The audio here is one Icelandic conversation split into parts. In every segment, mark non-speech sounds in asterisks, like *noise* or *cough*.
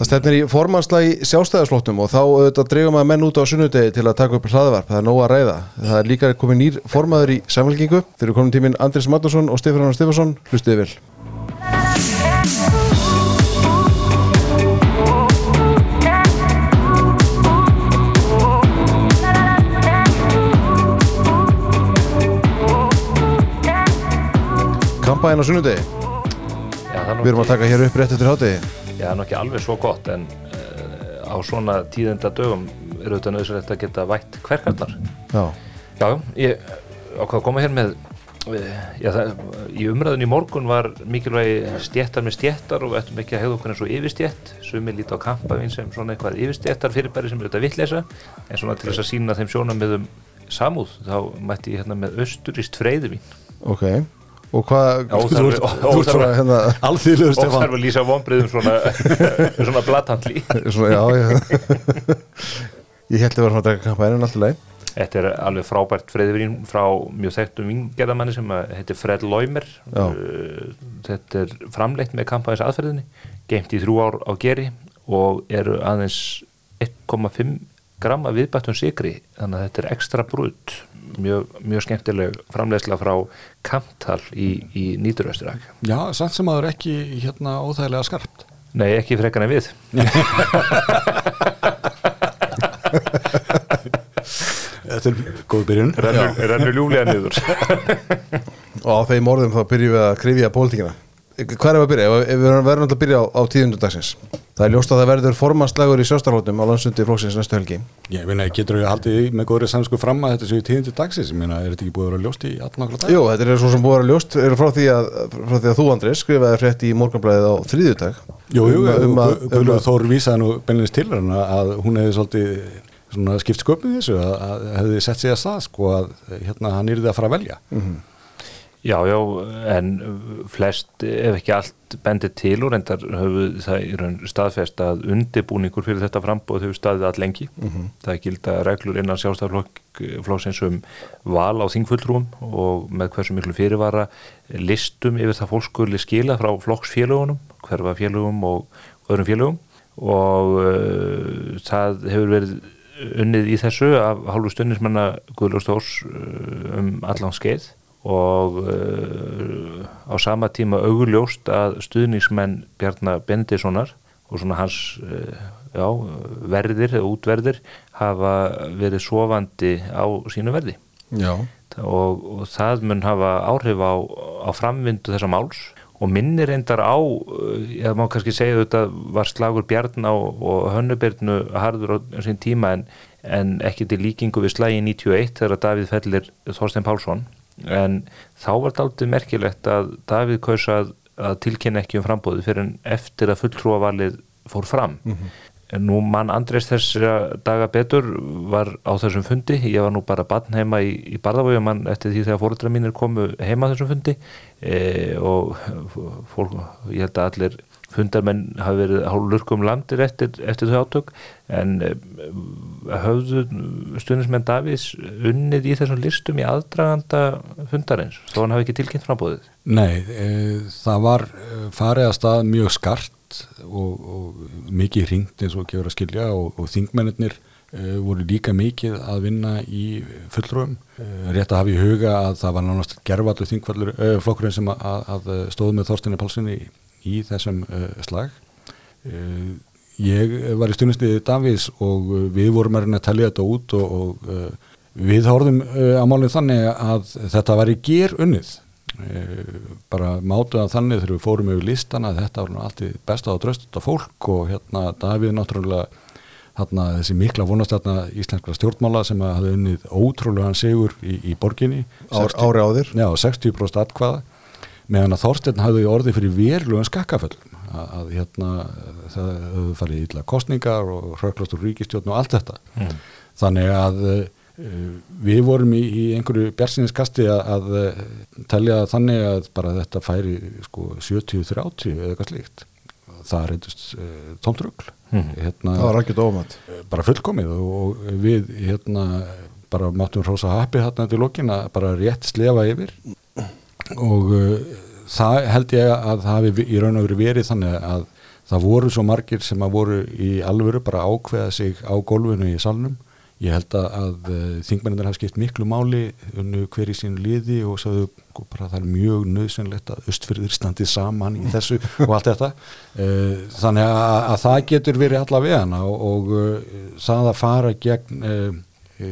Það stefnir í formannsla í sjálfstæðarslóttum og þá auðvitað dreigum að menn út á sunnudegi til að taka upp hlaðvarp, það er nóg að ræða. Það er líka komið nýr formaður í samfélkingu. Þeir eru komin tíminn Andris Magnússon og Stefán Stefansson. Hlustiði vel. Kampaðin á sunnudegi. Við erum að taka hér upp rétt eftir hátegi. Já, það er nú ekki alveg svo gott en uh, á svona tíðenda dögum er auðvitað nöðsynlegt að geta vætt hverkarnar. Já. Já, ég ákvað að koma hér með uh, já, það, í umræðun í morgun var mikilvægi stjættar með stjættar og ættum ekki að hegða okkur eins og yfirstjætt sumi líti á kampavín sem svona eitthvað yfirstjættar fyrirbæri sem er auðvitað vittleysa en svona til þess að sína þeim sjónamiðum samúð þá mætti ég hérna með austurist freyðuvín Ok. Og hvað... Hérna... Alþýðlegur og þarf Stefán að lýsa vonbriðum svona, *laughs* svona já. *laughs* Ég held að vera svona að en alltaf leið. Þetta er alveg frábært freyðivín frá mjög þekktum vingerðamanni sem að heitir Fred Leumer. Uh, Þetta er framleitt með kampaðins aðferðinni geimt í þrjú ár á geri og eru aðeins 1,5 gramma viðbættum sigri þannig að þetta er ekstra brútt mjög, mjög skemmtileg framleiðsla frá Kamptal í, í Nýturösturak Já, samt sem aður ekki hérna óþægilega skarpt. Nei, ekki frekan en við. *laughs* Þetta er góð byrjun. Rennur, rennur ljúlega niður. Og á þeim orðum þá byrjum við að krifja pólitíkina. Hvað er að byrja? Við verðum alltaf að byrja á, á tíðundudagsins. Það er ljóst að það verður formannslægur í sjóstarlótum á landsundi flóksins næstu helgi. Ég meina, getur við haldið með góðri samsku fram að þetta séu tíðindi dagsins, ég meina, er þetta ekki búið að vera ljóst í allan okkur dag? Jú, þetta er svo sem búið að vera ljóst frá því að, frá því að þú, Andri, skrifaði frétt í morgunblæðið á þriðjudag. Jú, jú, um, um, að- um, Þór vísaði nú beinleins til hana að hún hefði svolítið skipt sköpum þessu að, að hefði sett sig að stað sko að hérna hann yrði að fara að velja Já, já, en flest, ef ekki allt bendir til og reyndar höfu það í raun staðfest að undibúningur fyrir þetta frambóð hefur staðið all lengi. Það er gilda reglur innan sjálfstæðarflokksins um val á þingfulltrúum og með hversu miklu fyrirvara listum yfir það fólkskurli skila frá flokksfélagunum, hverfa félagum og öðrum félagum og uh, það hefur verið unnið í þessu af hálfu stundismanna Guðljóðs Þórs uh, um allan skeið og uh, á sama tíma augurljóst að stuðningsmenn Bjarnar Bendissonar og svona hans uh, já, verðir, eða útverðir hafa verið sofandi á sínu verði. Já. og, og það mun hafa áhrif á, á framvindu þessa máls. Og minnir reyndar á ég má kannski segja þetta var slagur Bjarn á og Hönnubirnu harður á sín tíma en, en ekki til líkingu við slagi 91 þegar Davíð fellir Þorstein Pálsson en þá var þetta aldrei merkilegt að Davíð kaus að, að tilkynna ekki um frambóði fyrir en eftir að fulltrúavalið fór fram. En Nú mann Andrés þessara daga betur var á þessum fundi, ég var nú bara barn heima í, í mann eftir því þegar fóruldra mínir komu heima þessum fundi. E, og fólk, ég held að allir fundarmenn hafi verið hálfurkum landir eftir, eftir þau átök en e, höfðu stundismenn Davís unnið í þessum listum í aðdraganda fundarins, þó hann hafi ekki tilkynnt frambóðið. Nei, e, það var e, farið að stað mjög skart og, og mikið hringt eins og gefur að skilja og, og þingmennir e, voru líka mikið að vinna í fulltrúum. E, rétt að hafa í huga að það var nánast gerfallu þingfallur e, sem að, að stóð með Þorstinni Pálssoni í, í þessum e, slag. E, ég var í stundinstiði Davís og við vorum að reyna að tellja þetta út og, og við horfum e, á málið þannig að þetta var í ger unnið bara mátuða þannig þegar við fórum yfir listana þetta var alltaf besta á dröstuta fólk og hérna Davíð náttúrulega hérna þessi mikla vonastætna íslenskra stjórnmála sem að hafa unnið ótrúlega sigur í, í borginni Ár, ári áður. Já, 60% atkvaða meðan að Þorsteinn hafði orðið fyrir verulegum skakkaföllum að, að hérna það höfðu farið illa kostningar og hröklastur ríkistjórn og allt þetta Mm. þannig að uh, við vorum í, í einhverju björnsinniskasti að, að uh, telja þannig að bara þetta færi sko 70-30 eða eitthvað slíkt það reyndust uh, tómtrugl Mhm. hérna, Það var algjörð ómætt. bara fullkomið og, og við hérna bara máttum hrósa happi hérna til lokin að bara rétt slefa yfir og uh, það held ég að það hafi í raun og veru verið þannig að það voru svo margir sem að voru í alvöru bara ákveða sig á gólfinu í salnum. Ég held að, að uh, þingmennir hafa skipt miklu máli unnu hver í sínu liði og sagðu sko, bara það er mjög nöðsynlegt að östfyrðir standið saman í þessu *laughs* og allt þetta. Uh, þannig að, að það getur verið allavega og, og uh, það að fara gegn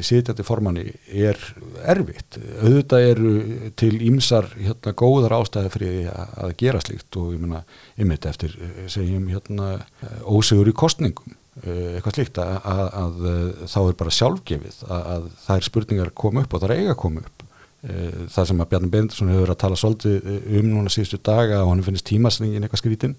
sitjandi formanni er erfitt. Auðvitað eru til ímsar hérna, góðar ástæði fyrir að, að gera slíkt og ég menna, ymmit eftir segjum hérna, ósegur í kostningum eh, eitthvað slíkt að, að, að þá er bara sjálfgefið að það er spurningar að koma upp og það er eiga að koma upp. Eh, það sem að Bjarni Bendisson hefur að tala svolítið um núna síðustu daga og hann finnist tímasningin eitthvað skrítinn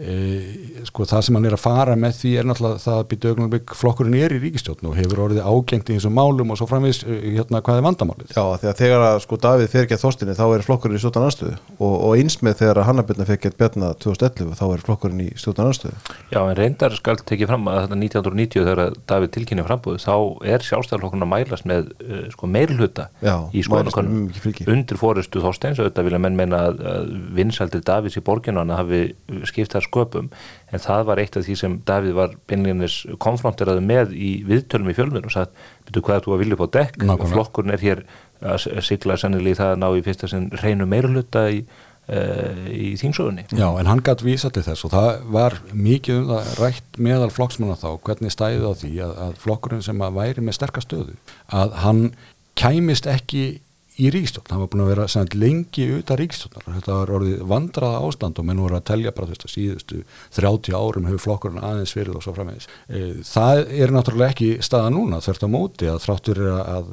E, sko það sem hann er að fara með því er náttúrulega það að býta augnablik flokkurinn er í ríkistjóðn og hefur orðið ágengt í þessum málum og svo framvís e, hérna hvað er vandamálið? Já þegar þegar að sko Davíð fyrir gett þóstinni þá er flokkurinn í stjórnan anstöðu og, og eins með þegar að Hannabirna fyrir gett björna 2011 þá er flokkurinn í stjórnan anstöðu Já en reyndar skal tekið fram að þetta 1990 þegar Davíð tilkynni frambúðu þá er sjálfstæðarflokkurinn að mælast með uh, sko meirluta í skoðanakonum undir fóristu þósteins að, sköpum. En það var eitt af því sem Davíð var beinleginis konfronteraði með í viðtölum í fjölmjörn og sagði, betur hvað þú að vilja upp á dekk? Og flokkurinn er hér að sigla sannilegi það að ná í fyrsta sinn reynu meiruluta í uh, í þínsögunni. Já, en hann gætt vísa til þess og það var mikið um það rætt meðal flokksmanna þá, hvernig stæðið á því að, að flokkurinn sem að væri með sterkastöðu, að hann kæmist ekki í ríkstjórn, það var búin að vera sænt, lengi auðvitað ríkstjórnar, þetta var orðið vandraða ástand og menn voru að telja bara þetta síðustu 30 árum hefur flokkurinn aðeins verið og svo framvegis. E, það er náttúrulega ekki staða núna þvert á móti að þráttur er að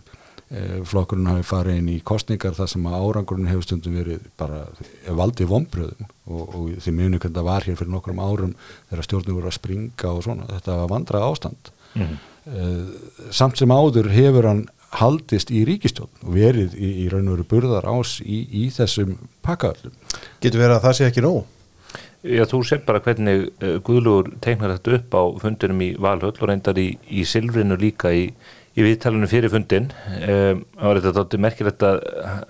e, flokkurinn hafi farið inn í kostningar þar sem að árangurinn hefur stundum verið bara valdið vonbröðum og, og því mjög það var hér fyrir nokkrum árum þegar stjórnum voru að springa og svona, þetta var vandraða ástand. Mm. E, samt sem áður hefur hann haldist í ríkistjón og verið í, í raun og veru burðar ás í, í þessum pakkaðallum. Getur verið að það sé ekki nóg? Já, þú sé bara hvernig uh, Guðlúur teiknar þetta upp á fundunum í Valhöll og reyndar í, í Silvrinu líka í í viðtalunum fyrir fundin um, var þetta merkilegt að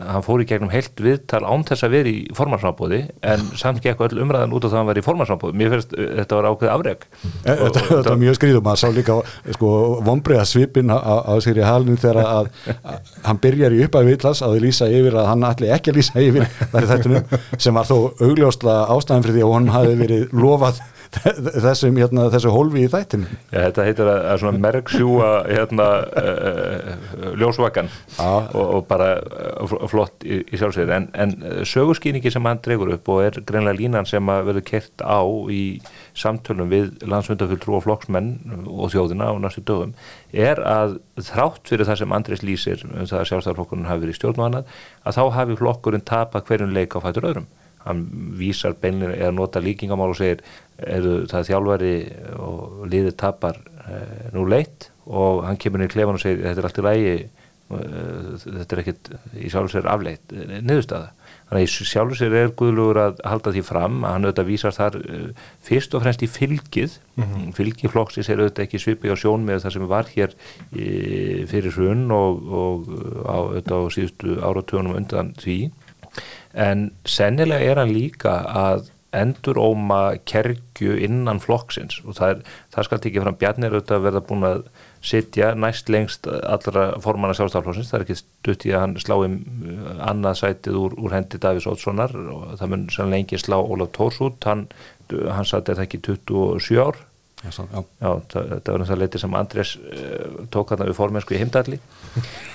hann fór í gegnum heilt viðtal án þess að vera í formarsambóði en samt gekk öll umræðan út af það að hann var í formarsambóði mér finnst uh, þetta var ákveð afreg e, Þetta, þetta var mjög skrýðum að sá líka sko, vonbreiða svipin á, á sér í halinu þegar að, að hann byrjar í uppæðu viðtals að þið lýsa yfir að hann allir ekki að lýsa yfir *laughs* sem var þó augljósla ástæðan fyrir því að hann hafi verið lofað *laughs* þessum, hérna, þessu hólfi í þættinu Já, þetta heitir að, að svona merksjúa hérna uh, ljósvakan og, og bara uh, flott í, í sjálfsvegar en, en sögurskýningi sem hann dregur upp og er greinlega línan sem að verður kert á í samtölum við landsfundafull trú og flokksmenn og þjóðina á næstu dögum er að þrátt fyrir það sem Andrés lýsir um það að sjálfstæðarflokkurinn hafi verið stjórn og annað að þá hafi flokkurinn tapað hverjum leik á fætur öðrum hann vísar beinlega eða nota líkingamál og segir eru það þjálfari og liðið tapar e, nú leitt og hann kemur inn í klefan og segir þetta er allt í lægi e, þetta er ekkit í sjálfsvegar afleitt e, niðurstaða. Þannig að í sjálfsvegar er Guðlugur að halda því fram að hann auðvitað vísar þar fyrst og fremst í fylgið mm -hmm. fylgið flokksins er auðvitað ekki svipið á sjón með það sem var hér fyrir hrun og, og á, auðvitað á síðustu áratögunum undan því en sennilega er hann líka að endur óma kergju innan flokksins. Og það, það skal tekið fram. Bjarnir auðvitað að verða búin að sitja næst lengst allra formanna sjálfstaflokksins, það er ekki stutt í að hann slái um, annað sætið úr, úr hendi Davís Ótssonar og það mun sannlega engi slá Ólaf Tórs út. Hann, hann satt eða ekki 27 ár. Já, svo, já. já það, það var náttúrulega leiti sem Andrés uh, tók hann við formensku í heimdalli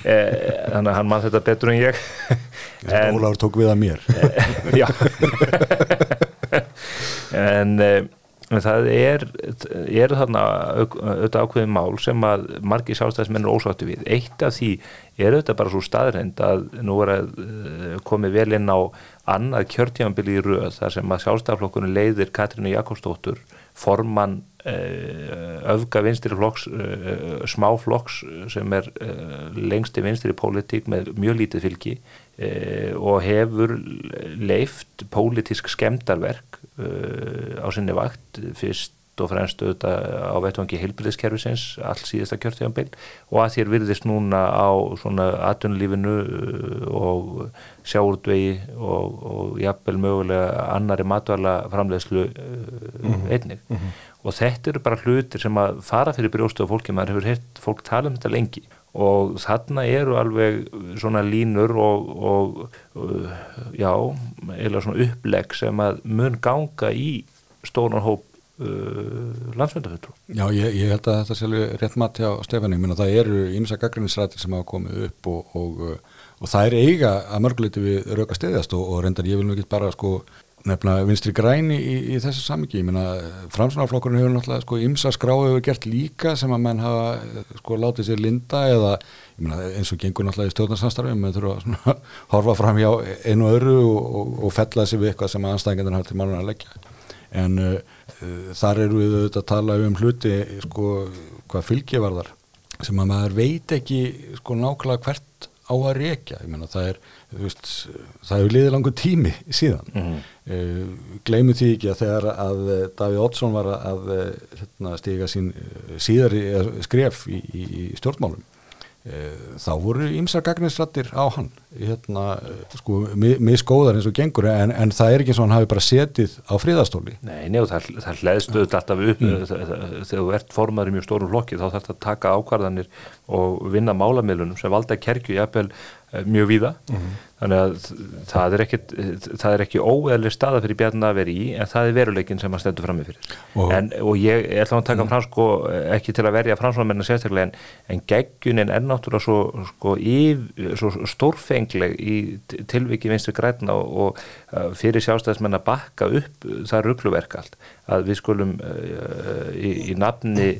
þannig að hann mann þetta betur en ég. En, Óláður tók við að mér. Já. En, en það er eru þarna auðvitað ákveðin mál sem að margi sjálfstæðismenn er ósáttu við. Eitt af því er auðvitað bara svo staðrind að nú er að komið vel inn á annað kjörtjámbili í röð þar sem að sjálfstæðarflokkunni leiðir Katrínu Jakobsdóttur formann Eh, öfga vinstri flokks eh, smáflokks sem er eh, lengst í vinstri pólitík með mjög lítið fylgi og hefur leift pólitísk skemdarverk á sinni vakt. Fyrst og fremst auðvitað á vettvangi heilbyrðiskerfisins all síðasta kjörtíðanbíl og að þér virðist núna á svona atvinnulífinu uh, og sjáurdvegi og, og jafnvel mögulega annari matvæla framleiðslu mm -hmm. einnig mm -hmm. og þetta eru bara hlutir sem að fara fyrir brjóstu á fólki, maður hefur hitt fólk tala um þetta lengi og þarna eru alveg svona línur og, og já, eða svona upplegg sem að mun ganga í stóran hóp uh, landsmyndafutur Já, ég, ég held að þetta sé rétt mat hjá Stefani, minna það eru ímsa gaggrinnisrættir sem hafa komið upp og, og og það er eiga að mörguleiti við rauka stiðjast og, og reyndar ég vil nú ekki bara sko nefna vinstri græni í, í þessu samingi, ég meina framsvonarflokkurinn hefur náttúrulega sko ymsa skráðu hefur gert líka sem að menn hafa sko látið sér linda eða ég meina eins og gengur náttúrulega í stjórnarsamstarfi með þurfa *laughs* að horfa fram hjá einu öðru og, og, og fella þessi við eitthvað sem anstæðingarnir har til málun að leggja. En uh, þar eru við auðvitað að tala um hluti sko hvað fylgjevarðar sem að maður veit ekki sko nákvæmlega hvert á að reykja, ég menna það er veist, það hefur liðið langur tími síðan mm -hmm. uh, eh, gleimu því ekki að þegar að eh, Davíð Oddsson var að hérna, stiga sín eh, síðari skref í, í stjórnmálum þá voru ymsar gagninsrættir á hann hérna, sko, miskóðar eins og gengur en, en það er ekki eins og hann hafi bara setið á fríðastóli Nei, njá, það, það hlæðstuð alltaf upp mm. þegar þú ert formaður í mjög stórum flokki þá þarf það að taka ákvarðanir og vinna málamilunum sem valda kerkju jafnvel mjög víða mm. Þannig að það er ekki, það er ekki óeðli staða fyrir bjarni að vera í en það er veruleikin sem að stendur fram með fyrir oh. en, og ég ætla að taka mm. frans sko, ekki til að verja fransvonarmennar sérstaklega en, en geggunin er náttúrulega svo, sko, svo stórfengleg í tilviki vinstu græna og, og uh, fyrir sjálfstæðismenn að bakka upp það ruggluverk allt að við skulum uh, í, í nafni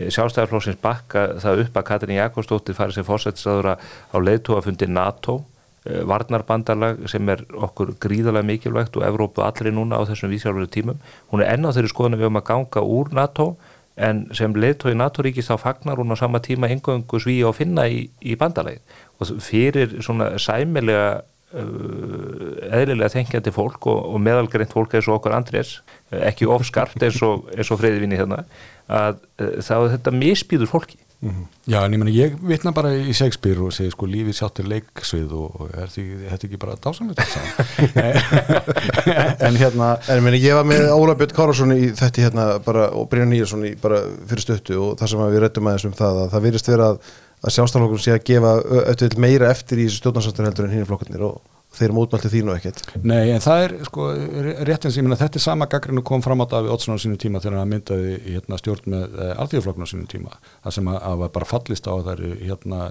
sjálfstæðarflóksins bakka það upp að Katrin Jakobsdóttir farið sem fórsættisáður á leiðtóafundi NATO eh, varnarbandarlag sem er okkur gríðarlega mikilvægt og Evrópu allri núna á þessum vísjálfur tímum. Hún er enná þeirri skoðan við um að ganga úr NATO en sem leiðtói NATO-ríkist þá fagnar hún á sama tíma engöngu sví og finna í, í bandalagið og fyrir svona sæmilega uh, eðlilega þengjandi fólk og, og meðalgreint fólk eins og okkur Andrés ekki ofskart eins og, og freyðvinni hérna að þá er þetta misbýður fólki mm -hmm. Já en ég menna ég vitna bara í Shakespeare og segi sko lífið sjáttur leiksvið og er þetta ekki bara dásamlega *laughs* en hérna en meni, ég var með Óla Björn Kárásson í þetta hérna bara og Brynjar Nýjarsson í bara fyrir stöttu og það sem við rettum aðeins um það að það virðist vera að, að sjálfstaflokkur sé að gefa öll meira eftir í þessu stjórnarsastur heldur en hinn flokkarnir og þeir mótmælti þínu ekkert. Nei, en það er sko rétt eins ég minna þetta er sama gaggrinu kom fram á Daví Ótsson á sínum tíma þegar hann myndaði hérna, stjórn með eh, alþjóðflokkn á sínum tíma. Það sem að, að var bara fallist á það eru hérna,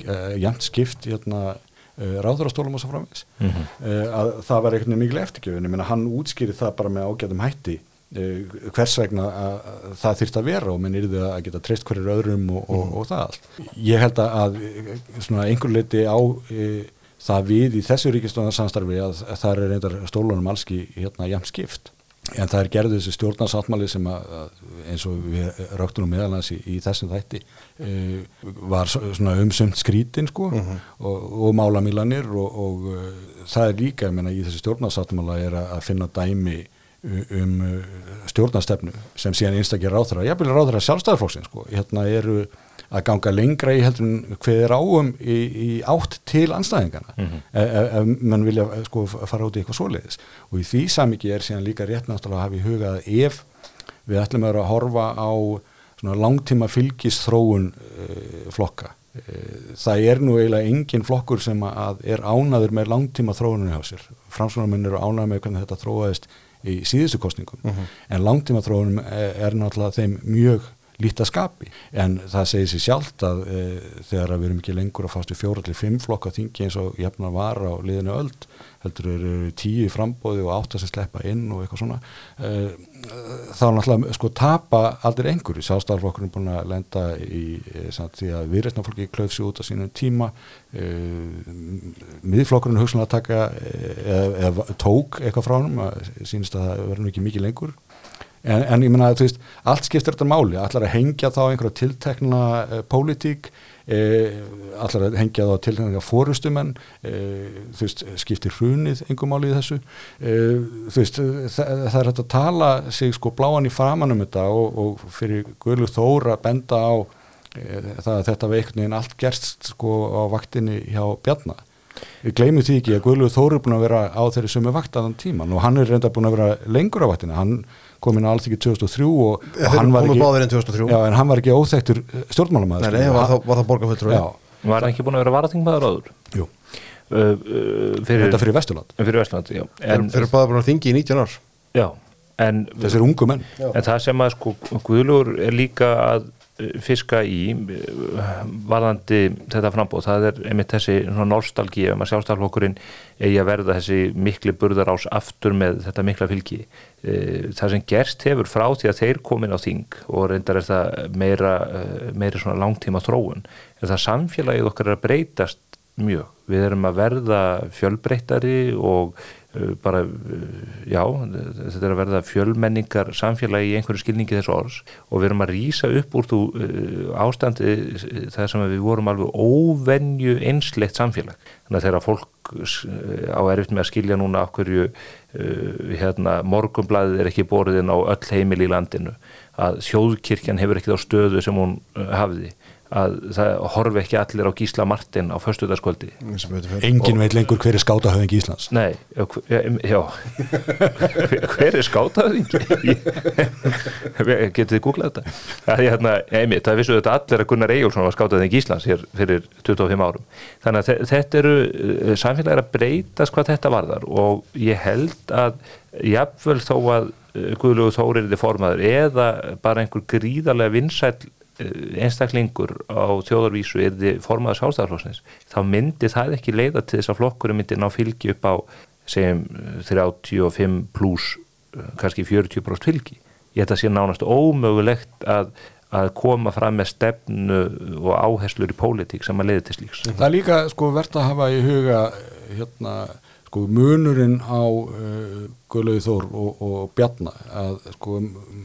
eh, jæmt skipt hérna eh, ráðurastólum og svo framvegs mm -hmm. að það var eitthvað mikil eftirgjöfin. Ég minna hann útskýri það bara með ágæðum hætti hvers vegna að, að það þýrt að vera og minn er það að geta treyst hverjur öðrum og, og, mm. og það allt. Ég held að svona leiti á það við í þessu ríkistónarsamstarfi að, að það er reyndar stólunum allski hérna jæmt skipt en það er gerðið þessi stjórnarsáttmáli sem að, eins og við rögtunum meðalans í, í þessum þætti e, var svona umsönd skrítin sko uh mhm. -huh. og, og málamílanir og, og uh, það er líka, menna, í þessi stjórnarsáttmála er að, að finna dæmi um stjórnarstefnu sem síðan einstakir ráðra, ég vil ráðra sjálfstæðarflokksinn sko, hérna eru að ganga lengra í heldur en hvað er áum í, í átt til anstæðingana mm -hmm. ef, ef mann vilja sko fara út í eitthvað svoleiðis og í því samiki er síðan líka rétt náttúrulega að hafa í huga að ef við ætlum að horfa á langtíma fylgisþróun uh, flokka uh, það er nú eiginlega engin flokkur sem að er ánaður með langtíma þróuninu hjá sér framsvonarminn eru ánaður með hvernig þetta þróaðist í síðustu kostningum mm -hmm. en langtíma þróunum er, er náttúrulega þeim mjög líta skapi. En það segir sér sjálft að e, þegar að við erum ekki lengur að fást við fjóra til fimm flokka þingi eins og jafnar var á liðinu öll heldur eru tíu í frambóði og átt að sleppa inn og eitthvað svona e, þá náttúrulega sko tapa aldrei einhverju, sástaflokkurinn er búin að lenda í e, samt, því að viðreitnafólki klöfsi út á sínum tíma. E, miðflokkurinn hugsanlega taka e, eða tók eitthvað frá hann sínist að það verður ekki mikið lengur en, en ég menna þú veist allt skiptir þetta máli, allar að hengja þá einhverja tiltekna uh, pólitík? E, allar að hengja þá til þennan fórustumenn e, þú veist, skiptir hrunið engum álið þessu? E, þú veist, það, það er hægt að tala sig sko bláan í framann um þetta og, og fyrir Guðlu Þóra benda á e, það að þetta veiknin allt gerst sko á vaktinni hjá Bjarnar við gleymum því ekki að Guðluður Þóri er búin að vera á þeirri sömu vakt að þann tíman og hann er reynda búin að vera lengur á vaktina hann kom inn á alþyggi 2003 og, og hann, var ekki, báðir inn 2003 já, en hann var ekki óþektur stjórnmálamæður Nei, nei, var það, var það borgarfulltrúi. Já, Var hann ekki búin að vera varatingmaður áður? jú, Uh, uh, fyrir, þetta fyrir Vesturland. Fyrir Vestland, já. Þeir En, þeir eru báðir búin að þingi í 19 ár. Já, en, þessir ungu menn. En það sem að sko Guðlur er líka að fiska í uh, varðandi þetta frambóð, það er einmitt þessi nostalgí, ef maður sjálfstaflokkurinn eigi að verða þessi mikli burðarás aftur með þetta mikla fylgi Uh, það sem gerst hefur frá því að þeir komin á þing og reyndar er það meira, uh, meira svona langtíma þróun er það samfélagið okkar er að breytast mjög. Við erum að verða fjölbreyttari og bara, uh, já, þetta er að verða fjölmenningar samfélagi í einhverju skilningi þessu orðs og við erum að rýsa upp úr þú uh, ástandi það sem við vorum alveg óvenju einsleitt samfélag. Þannig að þegar fólk á erfitt með að skilja núna uh, hérna, morgumblæðið er ekki borðin á öll heimil í landinu, að þjóðkirkjan hefur ekki þá stöðu sem hún hafði að það horfi ekki allir á Gísla Martin á fer. engin veit lengur hver er skátahöfing Íslands Nei, já, hver- já hver, er skátaðingi? Getið þið googlað þetta? Það, er hérna, einmitt, það vissu þetta allir að Gunnar Eyjólfsson var skátaðingi Íslands hér fyrir 25 árum. Þannig að þe- þetta eru eh, samfélagir að breytast hvað þetta varðar og ég held að jafnvel þó að eh, Guðlaugur Þórir er formaður eða bara einhver gríðarlega vinsæll eh, einstaklingur á þjóðarvísu er þið formaður sjálfstæðarflóksins þá myndi það ekki leiða til þess að flokkurum myndi ná fylgi upp á segjum eh, 35 pluss eh, kannski 40% fylgi. Ég að sé nánast ómögulegt að, að koma fram með stefnu og áherslur í pólitík sem að leiði til slíks. Það er líka sko verðt að hafa í huga eh, hérna sko munurinn á uh, Guðlaug Þór og, og Bjarna að sko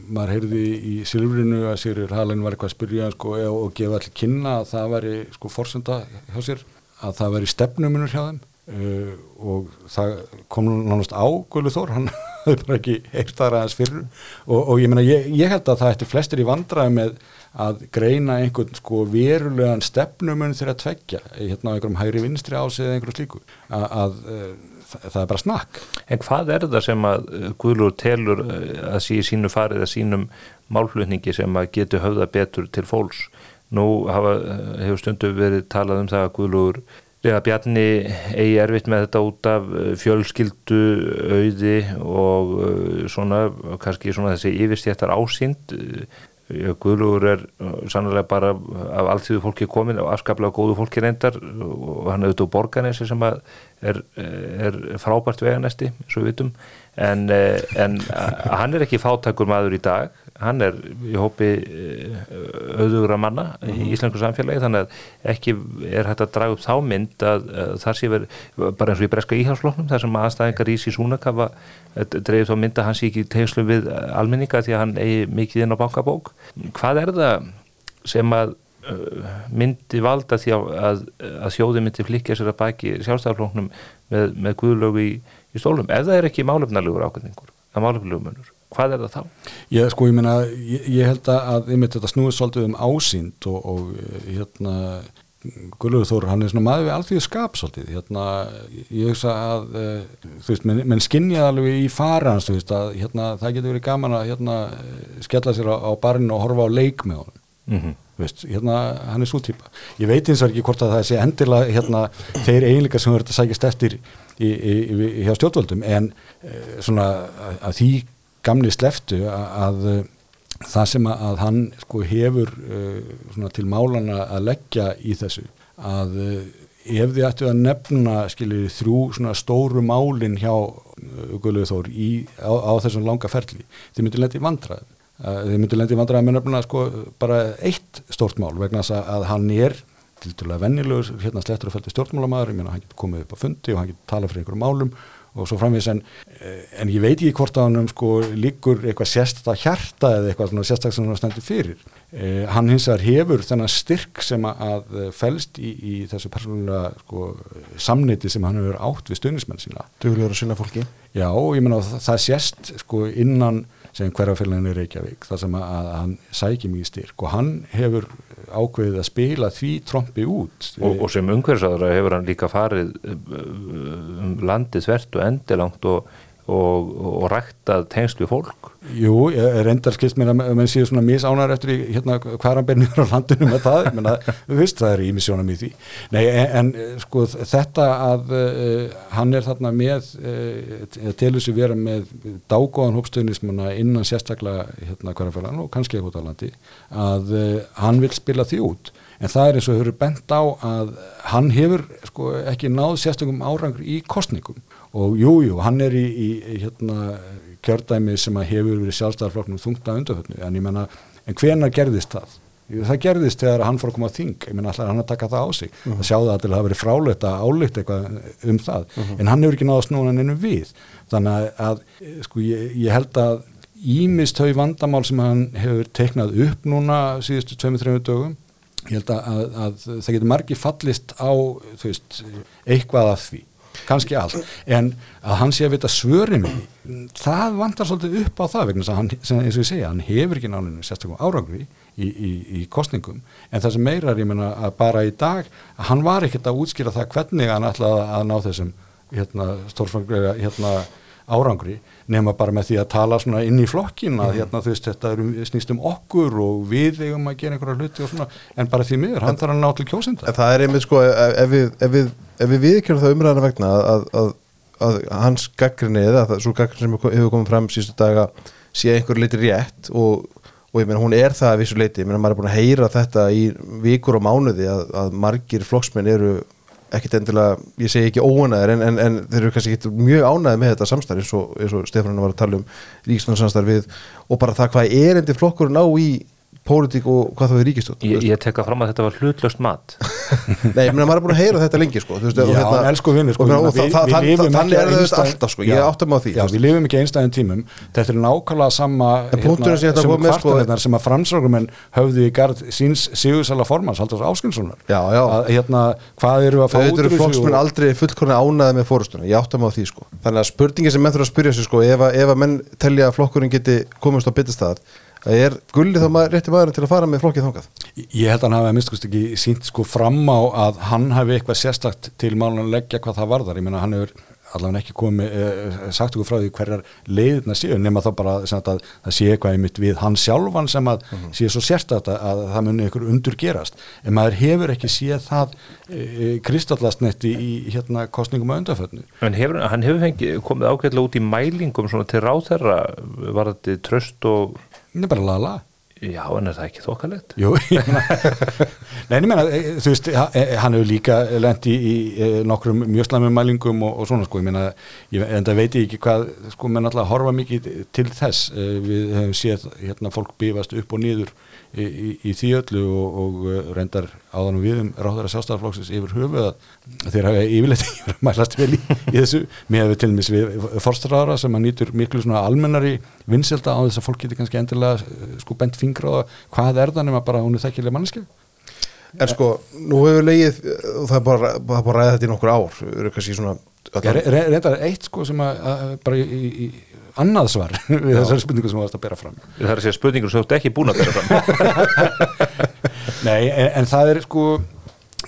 maður heyrði í Silfrinu að Sigrir Halin var eitthvað að spyrja sko og, og gefa allir kynna að það væri sko forsenda hjá sér að það væri stefnumunur hjá þeim. Uh, og það kom nánast á Guðlaug Þór, hann *laughs* hafði bara ekki heyrt það aðeins fyrir og, og ég meina ég, ég held að það ætti flestir í vandræði með að greina einhvern sko verulegan stefnumun þegar að tveggja hérna á einhverjum hægri vinstri ásið eða einhverju slíku. Að, að uh, það, er bara snakk En hvað er það sem að uh, Guðlur telur uh, að í sínu farið að sínum málflutningi sem að getur höfða betur til fólks? Nú hafa, uh, hefur stundu verið talað um það að Guðlur eða Bjarni eigi erfitt með þetta út af fjölskyldu auði og svona, kannski svona þessi yfirstjættar ásýnd Guðlugur er sannlega bara af alltíðu fólki komin og afskaplega góðu fólki reyndar og hann er auðvitað úr borganessi sem er, er frábært veganesti og við vitum. En, en hann er ekki fátækur maður í dag hann er í hópi auðugra manna í íslensku samfélagi þannig að ekki er hægt að draga upp þá mynd að, að það sé verið bara eins og í breska íhalsfloknum þar sem aðstæðingar í Sísúnak hafa dreifð þá mynd að hann sé ekki tegnslu við almenninga því að hann eigi mikið inn á bankabók. Hvað er það sem að myndi valda því að, að, að þjóði myndi flikja sér að baki sjálfstæðarflóknum með, með guðlögu í, í stólum ef það er ekki málefnalegur ákveðningur að málefnalegur munur hvað er það þá? Ég, sko, ég, meina, ég, ég held að einmitt þetta snúið svolítið um ásýnd og, og hérna Guðlaugur Þór, hann er svona maður við allþjóðu skap svolítið, hérna ég hugsa að, uh, þú veist, menn, menn skinnjaði alveg í farans, þú veist, að hérna, það getur verið gaman að hérna skella sér á, á barinu og horfa á leik með honum Mm -hmm. Veist, hérna, hann er svo típa ég veit eins og ekki hvort að það sé endilega hérna, þeir eiginleika sem verður að sækjast eftir í, í, í, hjá stjórnvöldum en e, svona að, að því gamli sleftu að, að það sem að, að hann sko hefur e, til málana að leggja í þessu að e, ef þið ættu að nefna skiljið þrjú svona stóru málin hjá Guðlaugur Þór í, á, á þessum langa ferli þið myndir leta í vandraðum þið myndir lendi vandræði með nefnilega sko bara eitt stórt mál vegna þess að hann er til dærulega vennilegur hérna slettur og fælti stjórnmálamæður, ég meina hann getur komið upp á fundi og hann getur talað fyrir einhverjum málum og svo framvís en, eh, en ég veit ekki hvort að hann sko líkur eitthvað sérstakta hjarta eða eitthvað svona sérstakta sem hann stendur fyrir. Eh, hann hins vegar hefur þennan styrk sem að fælst í, í þessu persónulega sko samneiti sem hann hefur átt við stundismenn sína. Duglegur að sinna fólki. Já, ég menna það, það sést sko innan sem hverjafélaginu Reykjavík þar sem að, að hann sækir mjög styrk. Og hann hefur ákveðið að spila því trombi út. Og, og sem umhverfisáður hefur hann líka farið um landið svert og endilangt og og, og ræktað tengslu fólk? Jú, reyndar skilst mér að mann séu svona misánar eftir í hérna hverjanbernir á landinu með það, menn að við veist það er ímissjónum í því. Nei, en, en sko þetta að uh, hann er þarna með uh, til þess að vera með dágóðan hópstöðnismuna innan sérstaklega hérna hverjanferðan og kannski eitthvað á landi að uh, hann vil spila því út. En það er eins og eru bent á að hann hefur sko ekki náð sérstökum árangri í kostningum og jújú, jú, hann er í, í, hérna, kjördæmi sem að hefur verið sjálfstæðarflokknum þungt að undarföldnu en ég menna, en hvena gerðist það? Það gerðist þegar hann fór að koma á þing ég menna alltaf hann að taka það á sig uh -huh. að sjá það að það hafi verið frálegt að álygt eitthvað um það, uh -huh. en hann hefur ekki náða snúan ennum við, þannig að sko ég, ég held að ímist höf vandamál sem hann hefur teiknað upp núna síðustu 2-3 dögum ég held að, að, að það getur margi fallist á veist, eitthvað af því kannski allt, en að hann sé að vita svörin það vantar svolítið upp á það vegna hann, eins og ég segja, hann hefur ekki náninu sérstaklega árangri í, í, í kostningum, en það sem meira er ég menna að bara í dag, hann var ekkert að útskýra það hvernig hann ætlaði að ná þessum hérna, stórfanglega hérna, árangri nema bara með því að tala svona inn í flokkin að mm. hérna þú veist þetta er um, snýst um okkur og við eigum að gera einhverja hluti og svona en bara því miður, hann þarf að ná til kjósenda. En það er einmitt sko ef við, ef við ef við viðkjörðum það umræðana vegna að, að, að hans gaggrinni eða svo gaggrinni sem hefur komið fram sístu daga sé einhver litur rétt og, og ég meina hún er það að vissu leiti, ég meina maður er búin að heyra þetta í vikur og mánuði að, að margir flokksmenn eru ekkit endilega, ég segi ekki óanæðir en, en, en þeir eru kannski ekki mjög ánæðið með þetta samstarf eins og, og Stefán var að tala um ríksnarsamstarf við og bara það hvað er endi flokkurinn á í pólitík og hvað þá er ríkistöld Ég, ég tekka fram að þetta var hlutlöst mat. *laughs* Nei, ég meina, maður er búin að heyra þetta lengi sko, veist, Já, hérna, elsku vinni sko, og, þannig er þetta alltaf sko, ég áttum á því Já, við lifum ekki einstæðin tímum. Þetta er nákvæmlega sama hérna, sem að framsrákumenn höfðu í gard síns Sigursala Formans, Haldur Áskinssonar hérna, hvað eru að fá út Þau eru flokksmenn aldrei fullkorna ánaði með fórustunum ég áttum á því sko, þannig að spurningi sem menn þurfa að spyrja sig sko, ef að menn telja að flokkurinn geti komist á byttistæðar er gullið þá maður, rétti maðurinn til að fara með flokkið þongað? Ég held að hann hafi að minnst ekki sínt sko fram á að hann hafi eitthvað sérstakt til málun að leggja hvað það varðar, ég menna hann hefur allavega ekki komið, eh, sagt okkur frá því hverjar leiðina séu, nema þá bara að það sé eitthvað einmitt við hann sjálfan sem að mm -hmm. sé svo sérstakt að, að það muni ykkur undur gerast, en maður hefur ekki séð það e, kristallast netti í hérna kostningum að undarföldnu. En hefur, hann hefur fengið komið ágætlega út í mælingum svona til ráþerra, var þetta tröst og það er bara lala Já, en er það ekki þokkalegt? Jú, *laughs* Nei, ég meina, e, þú veist, e, hann hefur líka lendi í, í nokkrum mjög slæmum mælingum og, og svona, sko, ég meina, ég, en það veit ég ekki hvað, sko, menn alltaf horfa mikið til þess, við hefum séð, hérna, fólk bífast upp og nýður í, í, í því öllu og, og uh, reyndar áðanum við um ráðara sjálfstæðarflóksins yfir höfu að þeir hafa yfirleitt *laughs* yfir að mælast vel í, í þessu. Með við til og með forstráðara sem að nýtur miklu svona almennari vinselda á þess að fólk getur kannski endilega uh, sko bent fingra á hvað er það nema bara hún er þekkilega mannskið En sko, nú hefur leið og það er bara, bara, bara ræðið þetta í nokkur ár. Eru kannski svona Reyndar eitt sko sem að, að bara í, í annað svar *laughs* við þessari spurningu sem þú varst að bera fram. Það er að segja spurningur sem þú ert ekki búin að bera fram. *laughs* Nei, en, en það er sko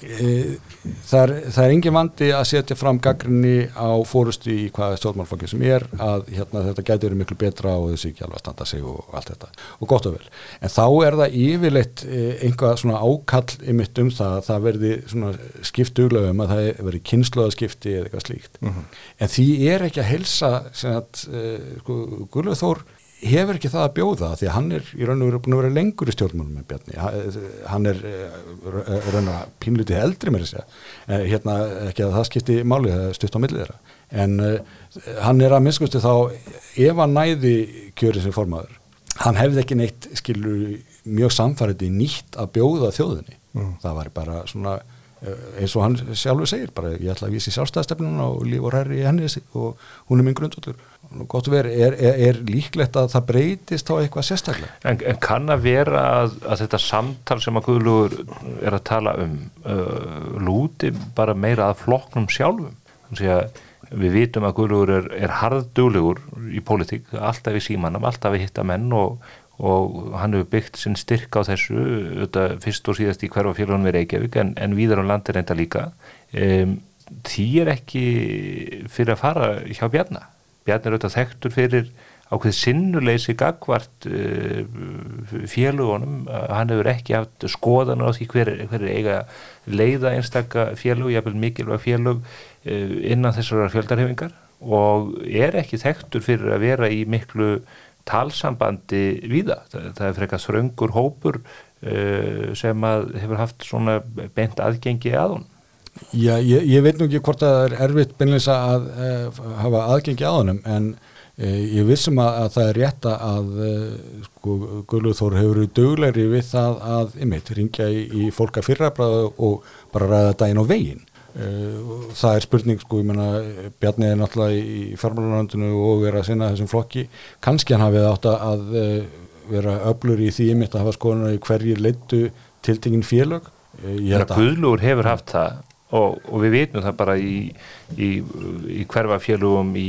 e, það er, það er engin vandi að setja fram gaggrinni á fórustu í hvaða stjórnmálfangir sem er að hérna, þetta gæti verið miklu betra og þessi ekki alveg að standa sig og allt þetta. Og gott og vel, en þá er það yfirleitt e, einhvað svona ákall ymitt um það að það verði svona skiptuglaugum að það verði kynnslóðaskipti eða eitthvað slíkt, mm -hmm. en því er ekki að helsa sem að sko, Guðlöð Þór hefur ekki það að bjóða því að hann er í raun og veru búin að vera lengur í stjórnmálum með Bjarni, hann er eh, raun og pínlutið eldri með þess að hérna ekki að það skipti máli það stutt á millið þeirra. En uh, hann er að minnskustu þá ef hann næði kjörið sem formadur hann hefði ekki neitt skilur mjög samfærið í nýtt að bjóða þjóðinni. Mm. það var bara svona eins og hann sjálfur segir bara ég ætla að vísi sjálfstæðastefnuna og líf og ræri í henni og hún er minn grundvöldur gott að vera, er, er, er líklegt að það breytist á eitthvað sérstaklega? En, en kann að vera að, að þetta samtal sem að Guðlugur er að tala um uh, lúti bara meira að flokknum sjálfum? Þannig að við vitum að Guðlugur er, er harðduglegur í pólitík, alltaf í símanum, alltaf í hitta menn og, og hann hefur byggt sinn styrk á þessu auðvitað, fyrst og síðast í hverfa félagunum við Reykjavík en, en víðar á landi reynda líka. Um, því er ekki fyrir að fara hjá Bjarnar Bjarnar er auðvitað þekktur fyrir ákveð sinnuleysi gagvart uh, félagunum hann hefur ekki haft skoðan á því hver, hver er eiga leiða einstakka félug, jáfnvel mikilvæg félug uh, innan þessara fjöldarhefingar og er ekki þekktur fyrir að vera í miklu talsambandi víða. Það, það er frekar þröngur hópur uh, sem að hefur haft svona bent aðgengi að hún. Já, ég, ég veit nú ekki hvort að það er erfitt beinleins að uh, hafa aðgengi að honum en uh, ég vissum að, að það er rétt að uh, sko, Guðluð Þór hefur verið döglegri við það að ymmit ringja í, í fólka fyrrabræðu og bara ræða daginn á veginn. Það er spurning sko, ég menna Bjarni er náttúrulega í farmálanandinu og er að sinna þessum flokki kannski hann hafið átt að vera öblur í því ymmit að hafa skoðunar í hverjir leittu tiltingin félög. Guðluður hefur haft það Og, og við veitum það bara í, í, í hverfafélugum í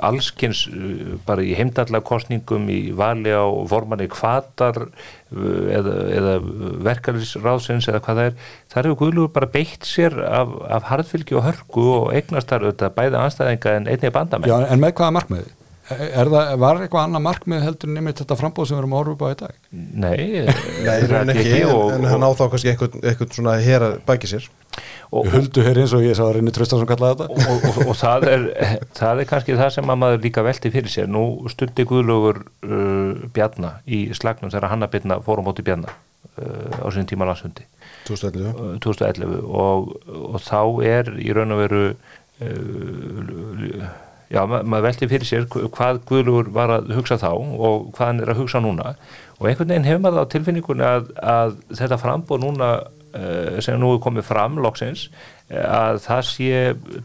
allskynns bara í heimdallakostningum í vali á formanni kvatar eða, eða verkefnisráðsins eða hvað það er þar hefur Guðlugur bara beitt sér af, af harðfylgi og hörku og eignast þar auðvitað bæði anstæðinga en einnig bandamenn Já en með hvaða markmiði? Er það, var eitthvað annað markmið heldur nefnir þetta frambóð sem við erum að orfa á í dag? Nei, Nei ekki, ekki og, en hann á þá kannski einhvern, einhvern svona hér að bæki sér Huldu hér eins og ég sá að reyni trösta sem kallaði þetta. Og, og, og það, er, það er kannski það sem að maður líka velti fyrir sér. Nú stundi Guðlaugur uh, Bjarna í slagnum þegar hann að byrna fórum átti Bjarna uh, á sín tíma landsundi 2011, uh, 2011 og, og þá er í raun og veru uh, já, ma maður velti fyrir sér hvað Guðlugur var að hugsa þá og hvað hann er að hugsa núna. Og einhvern veginn hefur maður á tilfinningunni að, að þetta frambóð núna sem nú er komið fram loksins að það sé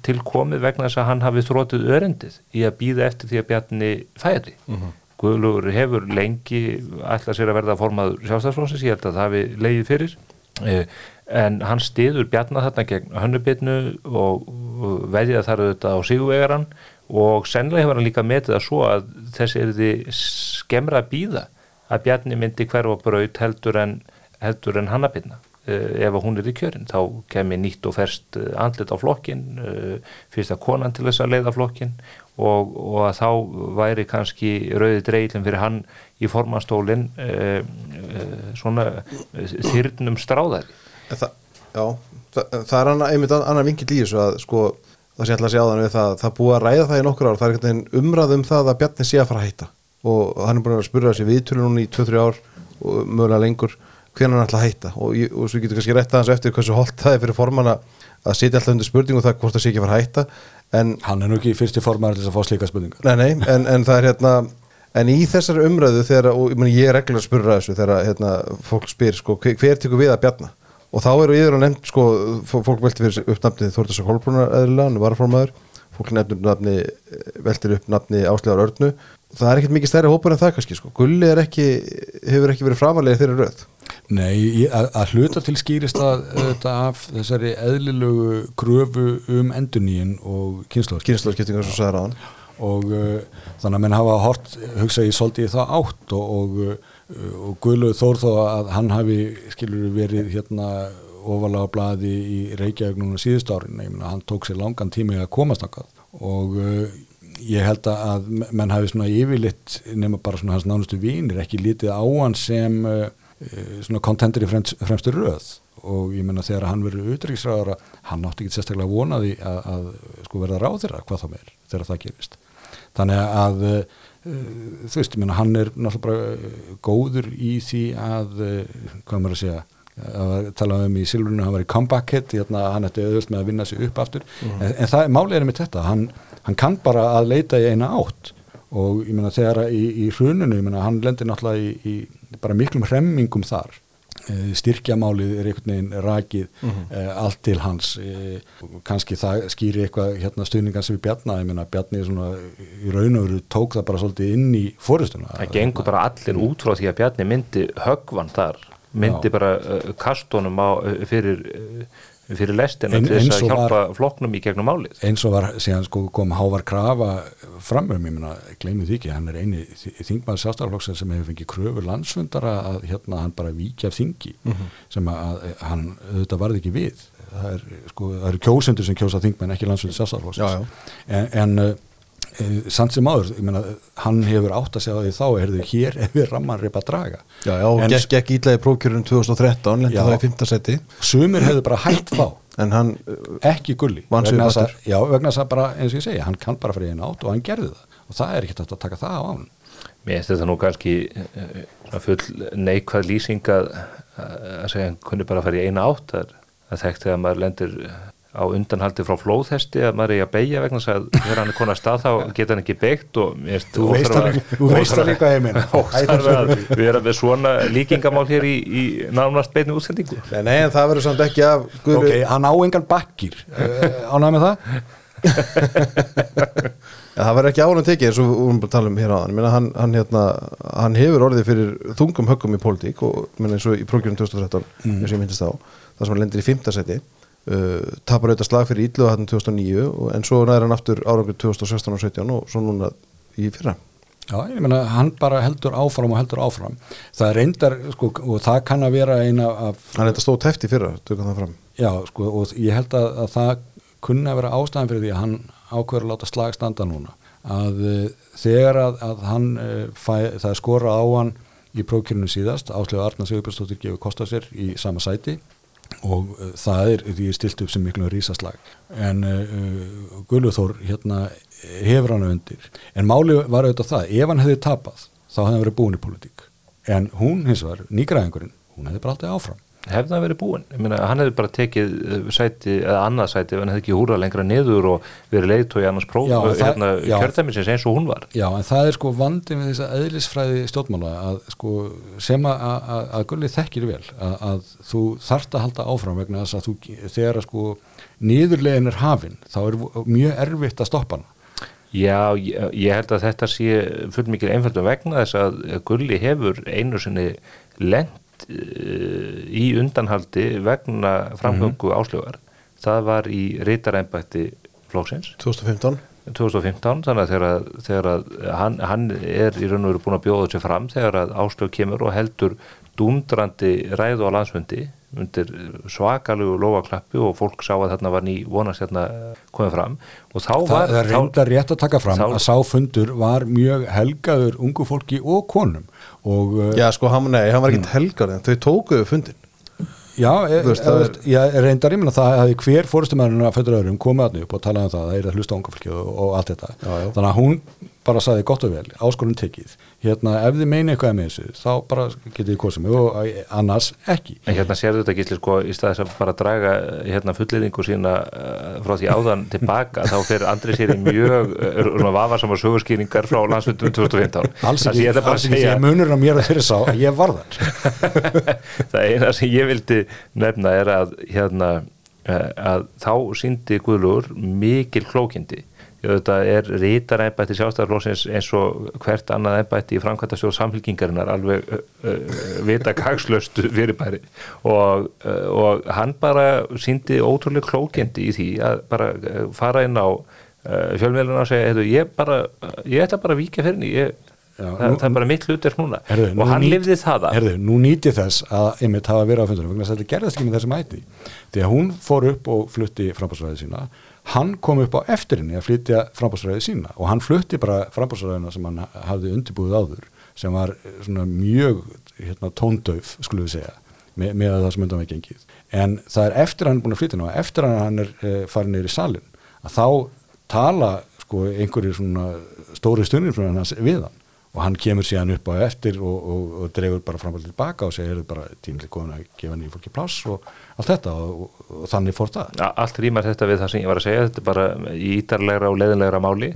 tilkomið vegna þess að hann hafi þrótið örendið í að býða eftir því að Bjarni færi mm -hmm. Guðlugur hefur lengi ætlað sér að verða formaður sjálfstæðsflónsins, ég held að það hafi leiðið fyrir uh, en hann stiður Bjarni þarna gegn hönnubitnu og veðja þar auðvitað á síguvegaran og sennilega hefur hann líka metið að svo að þessi er því skemra að býða að Bjarni myndi hverfa braut heldur en, heldur en hannabinna uh, ef hún er í kjörin þá kemur nýtt og ferst andlit á flokkin uh, fyrst að konan til þess að leiða flokkin og, og að þá væri kannski rauði dreilin fyrir hann í formanstólin uh, svona þyrnum stráðari. Það, Já, það, það er annað, einmitt annar vingil í þessu að sko það sé alltaf að segja á þannig við það það búið að ræða það í nokkur ár, það er einhvern veginn umræð um það að Bjarni sé að fara að hætta og hann er búin að spyrja þessi viðtölu núna í 2-3 ár og mögulega lengur hvernig hann ætla að hætta. Og, og svo getur kannski rétt aðeins eftir hversu holdt það er fyrir forman að sitja alltaf undir spurningu um það hvort það sé ekki að fara að hætta. En, Hann er nú ekki fyrst í forman að fá slíka spurningar. Nei, nei, en, en það er hérna en í þessari umræðu þegar, og ég, meni, ég er reglulega að spyrja þessu þegar hérna, fólk spyr sko, hver, hver tekur við að Bjarna? Og þá eru yfir að nefnd sko, fólk velti fyrir upp nafni Þórtasa Kolbrunar fólk nefnir veltir upp nafni Áslegar Örnu. Það er ekkert mikið stærri hópur en það kannski sko. Gulli ekki, hefur ekki verið framalega þeirra röð Nei, að, að hluta til skýrist að þetta af þessari eðlilegu gröfu um enduníin og kynnslóðskiptingar sem sagði ráðan og uh, þannig að menn hafa hort hugsa ég svolítið það átt og, og, uh, og Guðlaug Þór þó að hann hafi skilur verið hérna ofalega bladi í Reykjavík núna síðust árin, ég meina hann tók sér langan tími að komast ákvað og uh, ég held að menn hafi svona yfirlitt nema bara svona hans nánustu vínir ekki lítið á hann sem svona kontentur í fremst, fremstu röð. Og ég menna þegar hann verið auðvitaðriksræðara hann átti ekki sérstaklega vonaði að, að sko verða ráðira hvað þá meir þegar það gerist. Þannig að uh, þú veist, ég menna hann er náttúrulega bara góður í því að hvað maður að segja að tala um í Silvurinu, hann var í comeback hit hérna, hann ætti auðvöld með að vinna sig upp aftur. Mm. en, en það, er með þetta hann, hann kann bara að leita í eina átt. Og ég menna þegar í, í hruninu, ég menna hann lendir náttúrulega í, í bara miklum hremmingum þar eh, styrkjamálið er einhvern veginn rakið eh, allt til hans eh, kannski það skýri eitthvað hérna stuðningan sem við Bjarni, ég meina Bjarni er svona í raun og veru tók það bara svolítið inn í fóristuna. Það gengur bara allir út frá því að Bjarni myndi högvan þar, myndi Já. bara uh, kastunum á, uh, fyrir, uh, fyrir lestina En- til þess að hjálpa var- flokknum í gegnum málið. eins og var síðan sko kom Hávar Krafa framum, ég meina, gleymið því ekki hann er eini þingmaður sjálfstæðarflokksins sem hefur fengið kröfur landsfundara að hérna hann bara víkja af þingi sem að, hann auðvitað varði ekki við það er sko, eru kjósendur sem kjósa þingmenn ekki landsfundur sjálfstæðarflokksins Já, já. en, en uh, samt sem áður, ég meina, hann hefur átt að segja því þá, er þau hér ef við ramman reypa að draga. Já, já, og En- gekk, gekk ítlaði prókjörun 2013, lendi Já. það í 5. seti sumir hefur bara hætt þá. *clears throat* En hann, uh, ekki gulli vegna þess að, já, vegna þess að bara, eins og ég segja, hann kann bara fyrir einu átt og hann gerði það. Og það er ekkert hægt að taka það á hann. Mér finnst þetta nú kannski uh, svona full neikvæð lýsing að, að segja hann kunni bara að fara í eina átt það er að þekkt þegar maður lendir á undanhaldi frá flóðhesti að maður er í að beigja vegna þess að þegar hann er konað stað þá geta hann ekki beigt og Þú veist það líka-. Óþarf að vera með svona líkingamál hér í, í nánast beinu útsendingu nei, nei, en það verður samt ekki af ok, hann á engan bakkir uh, *laughs* ánægð með það Ja, það verður ekki ánum tekið eins og við vorum bara að tala um hér á hann hann, hann, hérna, hann hefur orðið fyrir þungum höggum í pólitík og eins og í prókjörnum 2013 eins og ég myndist á það sem hann lendir í 5. uh, tapar auðvitað slag fyrir Ídlu hann 2009 og, en svo næður hann aftur árangur 2016 og 17 og svo núna í fyrra Já, ég meina, hann bara heldur áfram og heldur áfram. Það er reyndar, sko, og það kann að vera eina af, hann er þetta stóð teft í fyrra, tökum það fram já, sko, og ég held að, að það kunni að vera ástæðan fyrir því að hann ákveður að láta slag standa núna. Að uh, þegar að, að hann, uh, fæ, það er skora á hann í prókjörnum síðast, Áslegu Arna Sigurbjörnsdóttir gefur kosta sér í sama sæti og uh, það er því stilt upp sem miklu rísaslag en uh, Gulluþór hérna hefur hann undir. En máli var auðvitað það, ef hann hefði tapað þá hefði hann verið búin í politík en hún hins vegar, nýgræðingurinn hún hefði bara alltaf áfram hefði það verið búin, meina hann hefði bara tekið uh, sæti, eða annað sæti hann hefði ekki húrað lengra niður og verið leiðtói annars próf, það- hérna já. kjörðæmisins eins og hún var. Já, en það er sko vandin við þessa eðlisfræði stjórnmála að sko sem að, að, að Gulli þekkir vel að, að þú þarft að halda áfram vegna þess að þú, þegar að sko niðurlegin er hafin, þá er mjög erfitt að stoppa hana. Já, ég, ég held að þetta sé fullmikið einföldum vegna þess að Gulli hefur einu sinni lent uh, í undanhaldi vegna framgöngu Mhm. áslögar. Það var í reytaræmbætti flóksins 2015 2015, þannig að þegar, þegar að hann, hann er í raun og veru búin að bjóða sér fram þegar að áslög kemur og heldur dúndrandi ræðu á landsfundi undir svakalegu lofaklappi og fólk sá að þarna var ný vonast hérna komið fram og þá Það, var það er reyndar rétt að taka fram þá- að sáfundur var mjög helgaður ungu fólki og konum og uh, Já, sko, hann, nei, hann var ekkert helgar en þau tókuðu fundin Já, e, veist, e, það veist, ég reyndar ég minna það að hver fórstumæðurinn að fötur öðrum komið aðni upp og talaði um það að það er að hlusta á unga fólki og, og allt þetta. Já, já. Þannig að hún bara saði gott og vel, áskorun tekið. Hérna, ef þið meini eitthvað með þessu, þá bara getið þið kosið mig og e, annars ekki. En hérna sérðu þetta gillir sko í staðis að bara draga eh, hérna fullýðingu sína uh, frá því áðan tilbaka þá fyrir Andri sér í mjög uh, vafasamar sögurskýringar frá landsfundum 2015. Alls Það ekki, ég alls ekki, að munur á mér að þeirra sá að ég var þar. *laughs* það eina sem ég vildi nefna er að hérna eh, að þá síndi Guðlur mikil klókindi þetta er rítaræmbætti sjálfstæðarflósins eins og hvert annað embætti í framkvæmta stjórn samfélkingarinnar alveg uh, uh, vita kakslöstu fyrirbæri. Og, uh, og hann bara síndi ótrúlega klókindi í því að bara fara inn á fjölmiðluna og segja, ég bara ég ætla bara að víkja fyrir henni það, nú- er bara mitt hlutverk núna. Herðu, nú og hann nýt- lifði það af. Herðu, nú nýti þess að einmitt hafa verið á fundunum að þetta gerðist ekki með þessum hætti. Því að hún fór upp og flutti frambásræði sína hann kom upp á eftir henni að flytja frambásræði sína og hann flutti bara frambásræðina sem hann hafði undirbúið áður sem var eh, svona mjög hérna, tóndöf, skulum við segja með, með það sem undan við gengið. En það er eftir hann búin að flytja og eftir hann er e, farin neyri í salin að þá tala sko einhverjir svona stóri stundin frá hans við hann og hann kemur síðan upp á eftir og, og, og dregur bara fram og tilbaka og segir bara tímlega komin að gefa nýjum fólki pláss og allt þetta. Og, og þannig fór það. A- Allt rýmar þetta við það sem ég var að segja. Þetta er bara í ítarlegra og leiðinlegra máli.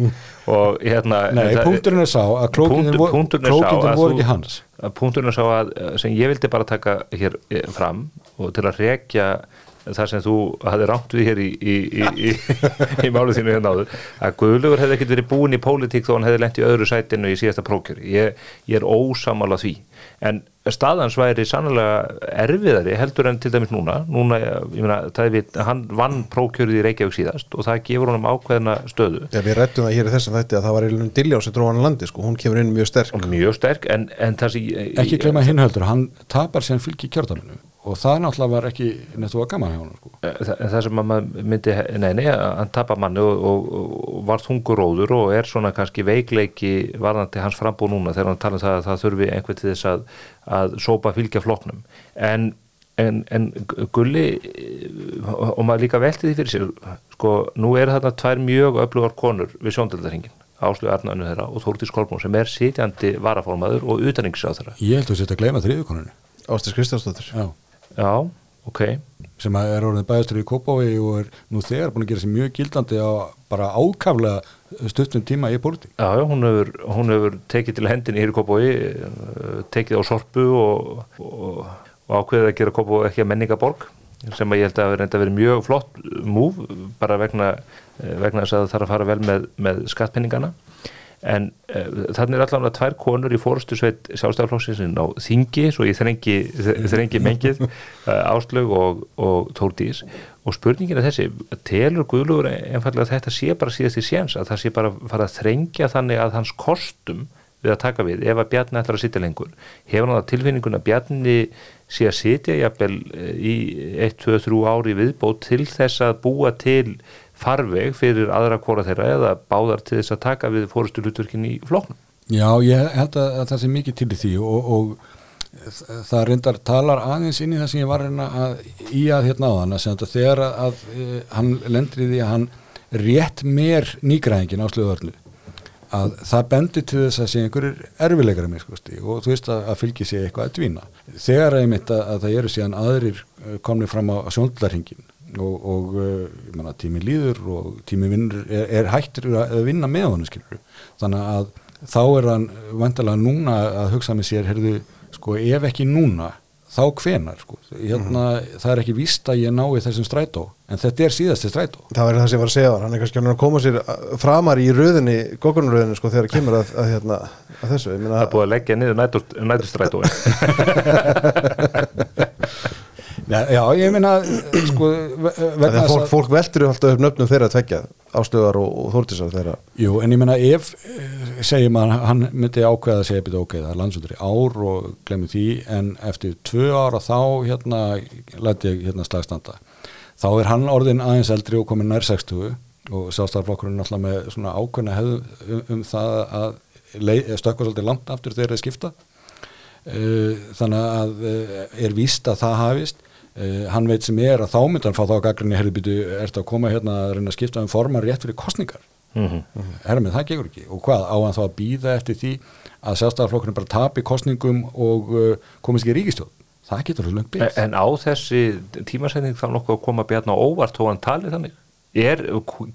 Og hérna *laughs* Nei, punkturinn er sá að klókindin Punktur- voru, er voru ekki hans. punkturinn er sá að sem ég vildi bara taka hér eh, fram og til að rekja það sem þú hafði rámt við hér í, í, í, í, í málu þínu hérna áður að Guðlugur hefði ekkert verið búin í pólitík þó hann hefði lent í öðru sætinu í síðasta prókjöri ég, ég er ósamála því. En staðans væri sannlega erfiðari heldur en til dæmis núna. Núna, ég meina, það er við hann vann prókjörið í Reykjavík síðast og það gefur honum ákveðna stöðu. Já, við rættum það hér í þessum þætti að það var eiginlega Diljá sem dróðan landi, sko, hún kemur inn mjög sterk. Mjög sterk en, en það sem ekki gleyma hinhöldur, hann tapar sem fylgi kjörðalinu og það náttúrulega var ekki nettu að gaman hjá hann sko. það, það sem að maður myndi nei, nei, hann tapar manni og, og, og var þunguróður og er svona kannski veikleiki varðandi hans frambúð núna þegar hann tala um það að það þurfi einhvern til þess að, að sópa fylgja flokknum. En, en, en gulli og, og maður líka velti því fyrir sér sko, nú er þarna tvær mjög öflugar konur við sjóndöldarhingin Áslu Arnannu þeirra og Þórtís Kolbrún sem er sitjandi varaformaður og utanringssáð þeirra ég held að þetta að gleyma þriðukonunni Ástis Kristjánsdóttir Já. Ok sem er orðin bæðastur í Kópái og er nú þegar búin að gera sér mjög gildandi á bara ákaflega stuttum tíma í pólitík Já, já, hún hefur, hún hefur tekið til hendinni hér í Kópói, tekið á sorpu og, og, og ákveðið að gera Kópói ekki að menningaborg sem að ég held að reynda að vera mjög flott múf bara vegna, vegna þess að það þarf að fara vel með, með skattpenningana en uh, þannig er allavega tvær konur í fórustu sveit sjálfstæðarflokksins á Þingi, svo ég þrengi, þrengi mengið, *laughs* uh, Áslög og, og Tórdís og spurningin er þessi, telur Guðlugur einfallega að þetta sé bara síðast í séns að það sé bara fara að þrengja þannig að hans kostum við að taka við ef að Bjarni ætlar að sitja lengur? Hefur hann það tilfinningun að Bjarni sé að sitja jafnvel eh, í 1, 2, 3 ári viðbót til þess að búa til farveg fyrir aðra hvora þeirra eða báðar til þess að taka við fórustu hlutverkin í floknum. Já, ég held að, að það sé mikið til í því og, og það reyndar talar aðeins inn í það sem ég var reyna að í að hérna á þann að, að þegar að, að hann lendur í því að hann rétt mér nýgræðingin á slöðvörnu að það bendir til þess að sé einhverjir erfilegar með skoðsti og þú veist að, að fylgi sé eitthvað að dvína. Þegar að ég mitt að, að það eru síðan aðrir komnið fram á sjónlarhingin og, og ég menna tími líður og tími vinnur er, er hættur að vinna með honum skilur þannig að þá er hann vantilega núna að hugsa með sér heyrðu, sko ef ekki núna þá hvenar sko? Hérna, það er ekki víst að ég nái þessum strætó en þetta er síðasti strætó. Það verður það sem ég var að segja hann er kannski að koma sér framar í röðinni, gókunaröðinni sko þegar kemur að, að, hérna, að þessu Það er búið að leggja niður nætustrætói. *laughs* *laughs* Já, já ég meina sko Þegar fólk, fólk veldur alltaf upp nöfnum þeirra að tvekja ástöðar og, og þórtisar þeirra. Jú, en ég meina ef segjum að hann myndi ákveða að segja byrja ok, það er landsvöldur í ár og glemur því, en eftir tvö ára þá hérna, læti ég hérna slagstanda. Þá er hann orðin aðeins eldri og komin nær 60 og sástaflokkurinn alltaf með svona ákveðna hefðu um, um það að stökkva svolítið langt aftur þegar þeir skipta. Þannig að er víst að það hafist Uh, hann veit sem er að þá myndan fá þá gaggrinni herrbyttu, ert að koma hérna að reyna að skipta um formar rétt fyrir kostningar mm -hmm. herrmið, það gegur ekki. Og hvað, á hann þá að býða eftir því að sjálfstæðarflokkurinn bara tapi kostningum og uh, komist ekki í ríkistjóð það getur alveg lengt byggt En á þessi tímasending þá nokkuð að koma Bjarni á óvart þó hann talið þannig? Er,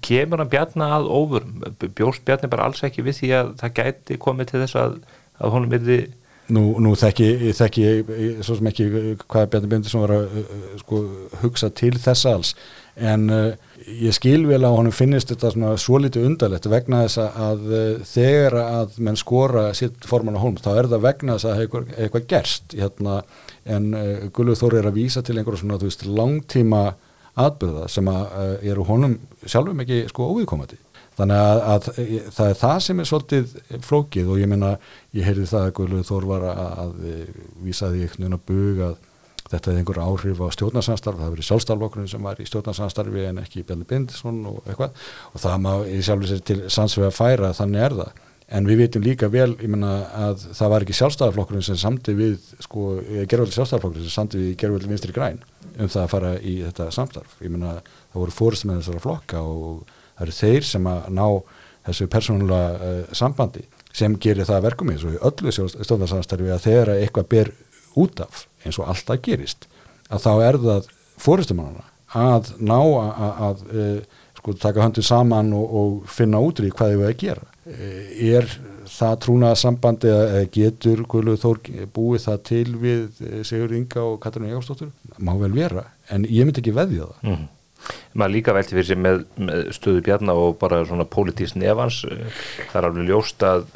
kemur hann Bjarni að óvörum? Bjóst Bjarni bara alls ekki við því að það gæti komið til þess að, að honum verði Nú, nú þekki, þekki svo sem ekki hvað Bjarni Bindisson var að sko, hugsa til þess alls. En uh, ég skil vel að honum finnist þetta svona svo litið undarlegt vegna þess að uh, þegar að menn skora sitt forman á holm þá er það vegna þess að eitthvað, eitthvað gerst hérna, en uh, Gullur Þóri er að vísa til einhverjum svona veist, langtíma atbyrða sem að eru honum sjálfum ekki sko óviðkomandi þannig að, að það er það sem er svolítið flókið og ég minna ég heyrði það að Guðlur Þór var að, að vísaði einhvern veginn að buga þetta hefði einhver áhrif á stjórnarsamstarf það verið sjálfstaflokkurinn sem var í stjórnarsamstarfi en ekki Bjarni Bindisson og eitthvað. Og það má í sjálfur sér til sannsvega færa þannig er það. En við vitum líka vel, menna að það var ekki sjálfstaflokkurinn sem samti við sko, gerðvöldi sjálfstaflokkurinn sem samti við gerðvöldi vinstri græn um það að fara í þetta samstarf. Ég menna það voru fórist með þessara flokka og það eru þeir sem að ná þessu persónulega uh, sambandi sem gerir það verkum eins og í öllu stjórnarsamstarfi að þegar eitthvað ber út af eins og alltaf gerist að þá er það fóristumannana að ná að, að, að e, sko taka höndu saman og, og finna út í hvað þau að gera. E, er það trúnaða sambandi eða getur Guðluð Þór búið það til við Sigur Inga og Katarina Jáfsdóttur má vel vera, en ég myndi ekki veðja það. Mm. Maður líka velti fyrir sig með, með stöðu bjarna og bara svona pólitísn nefans það er alveg ljóst að,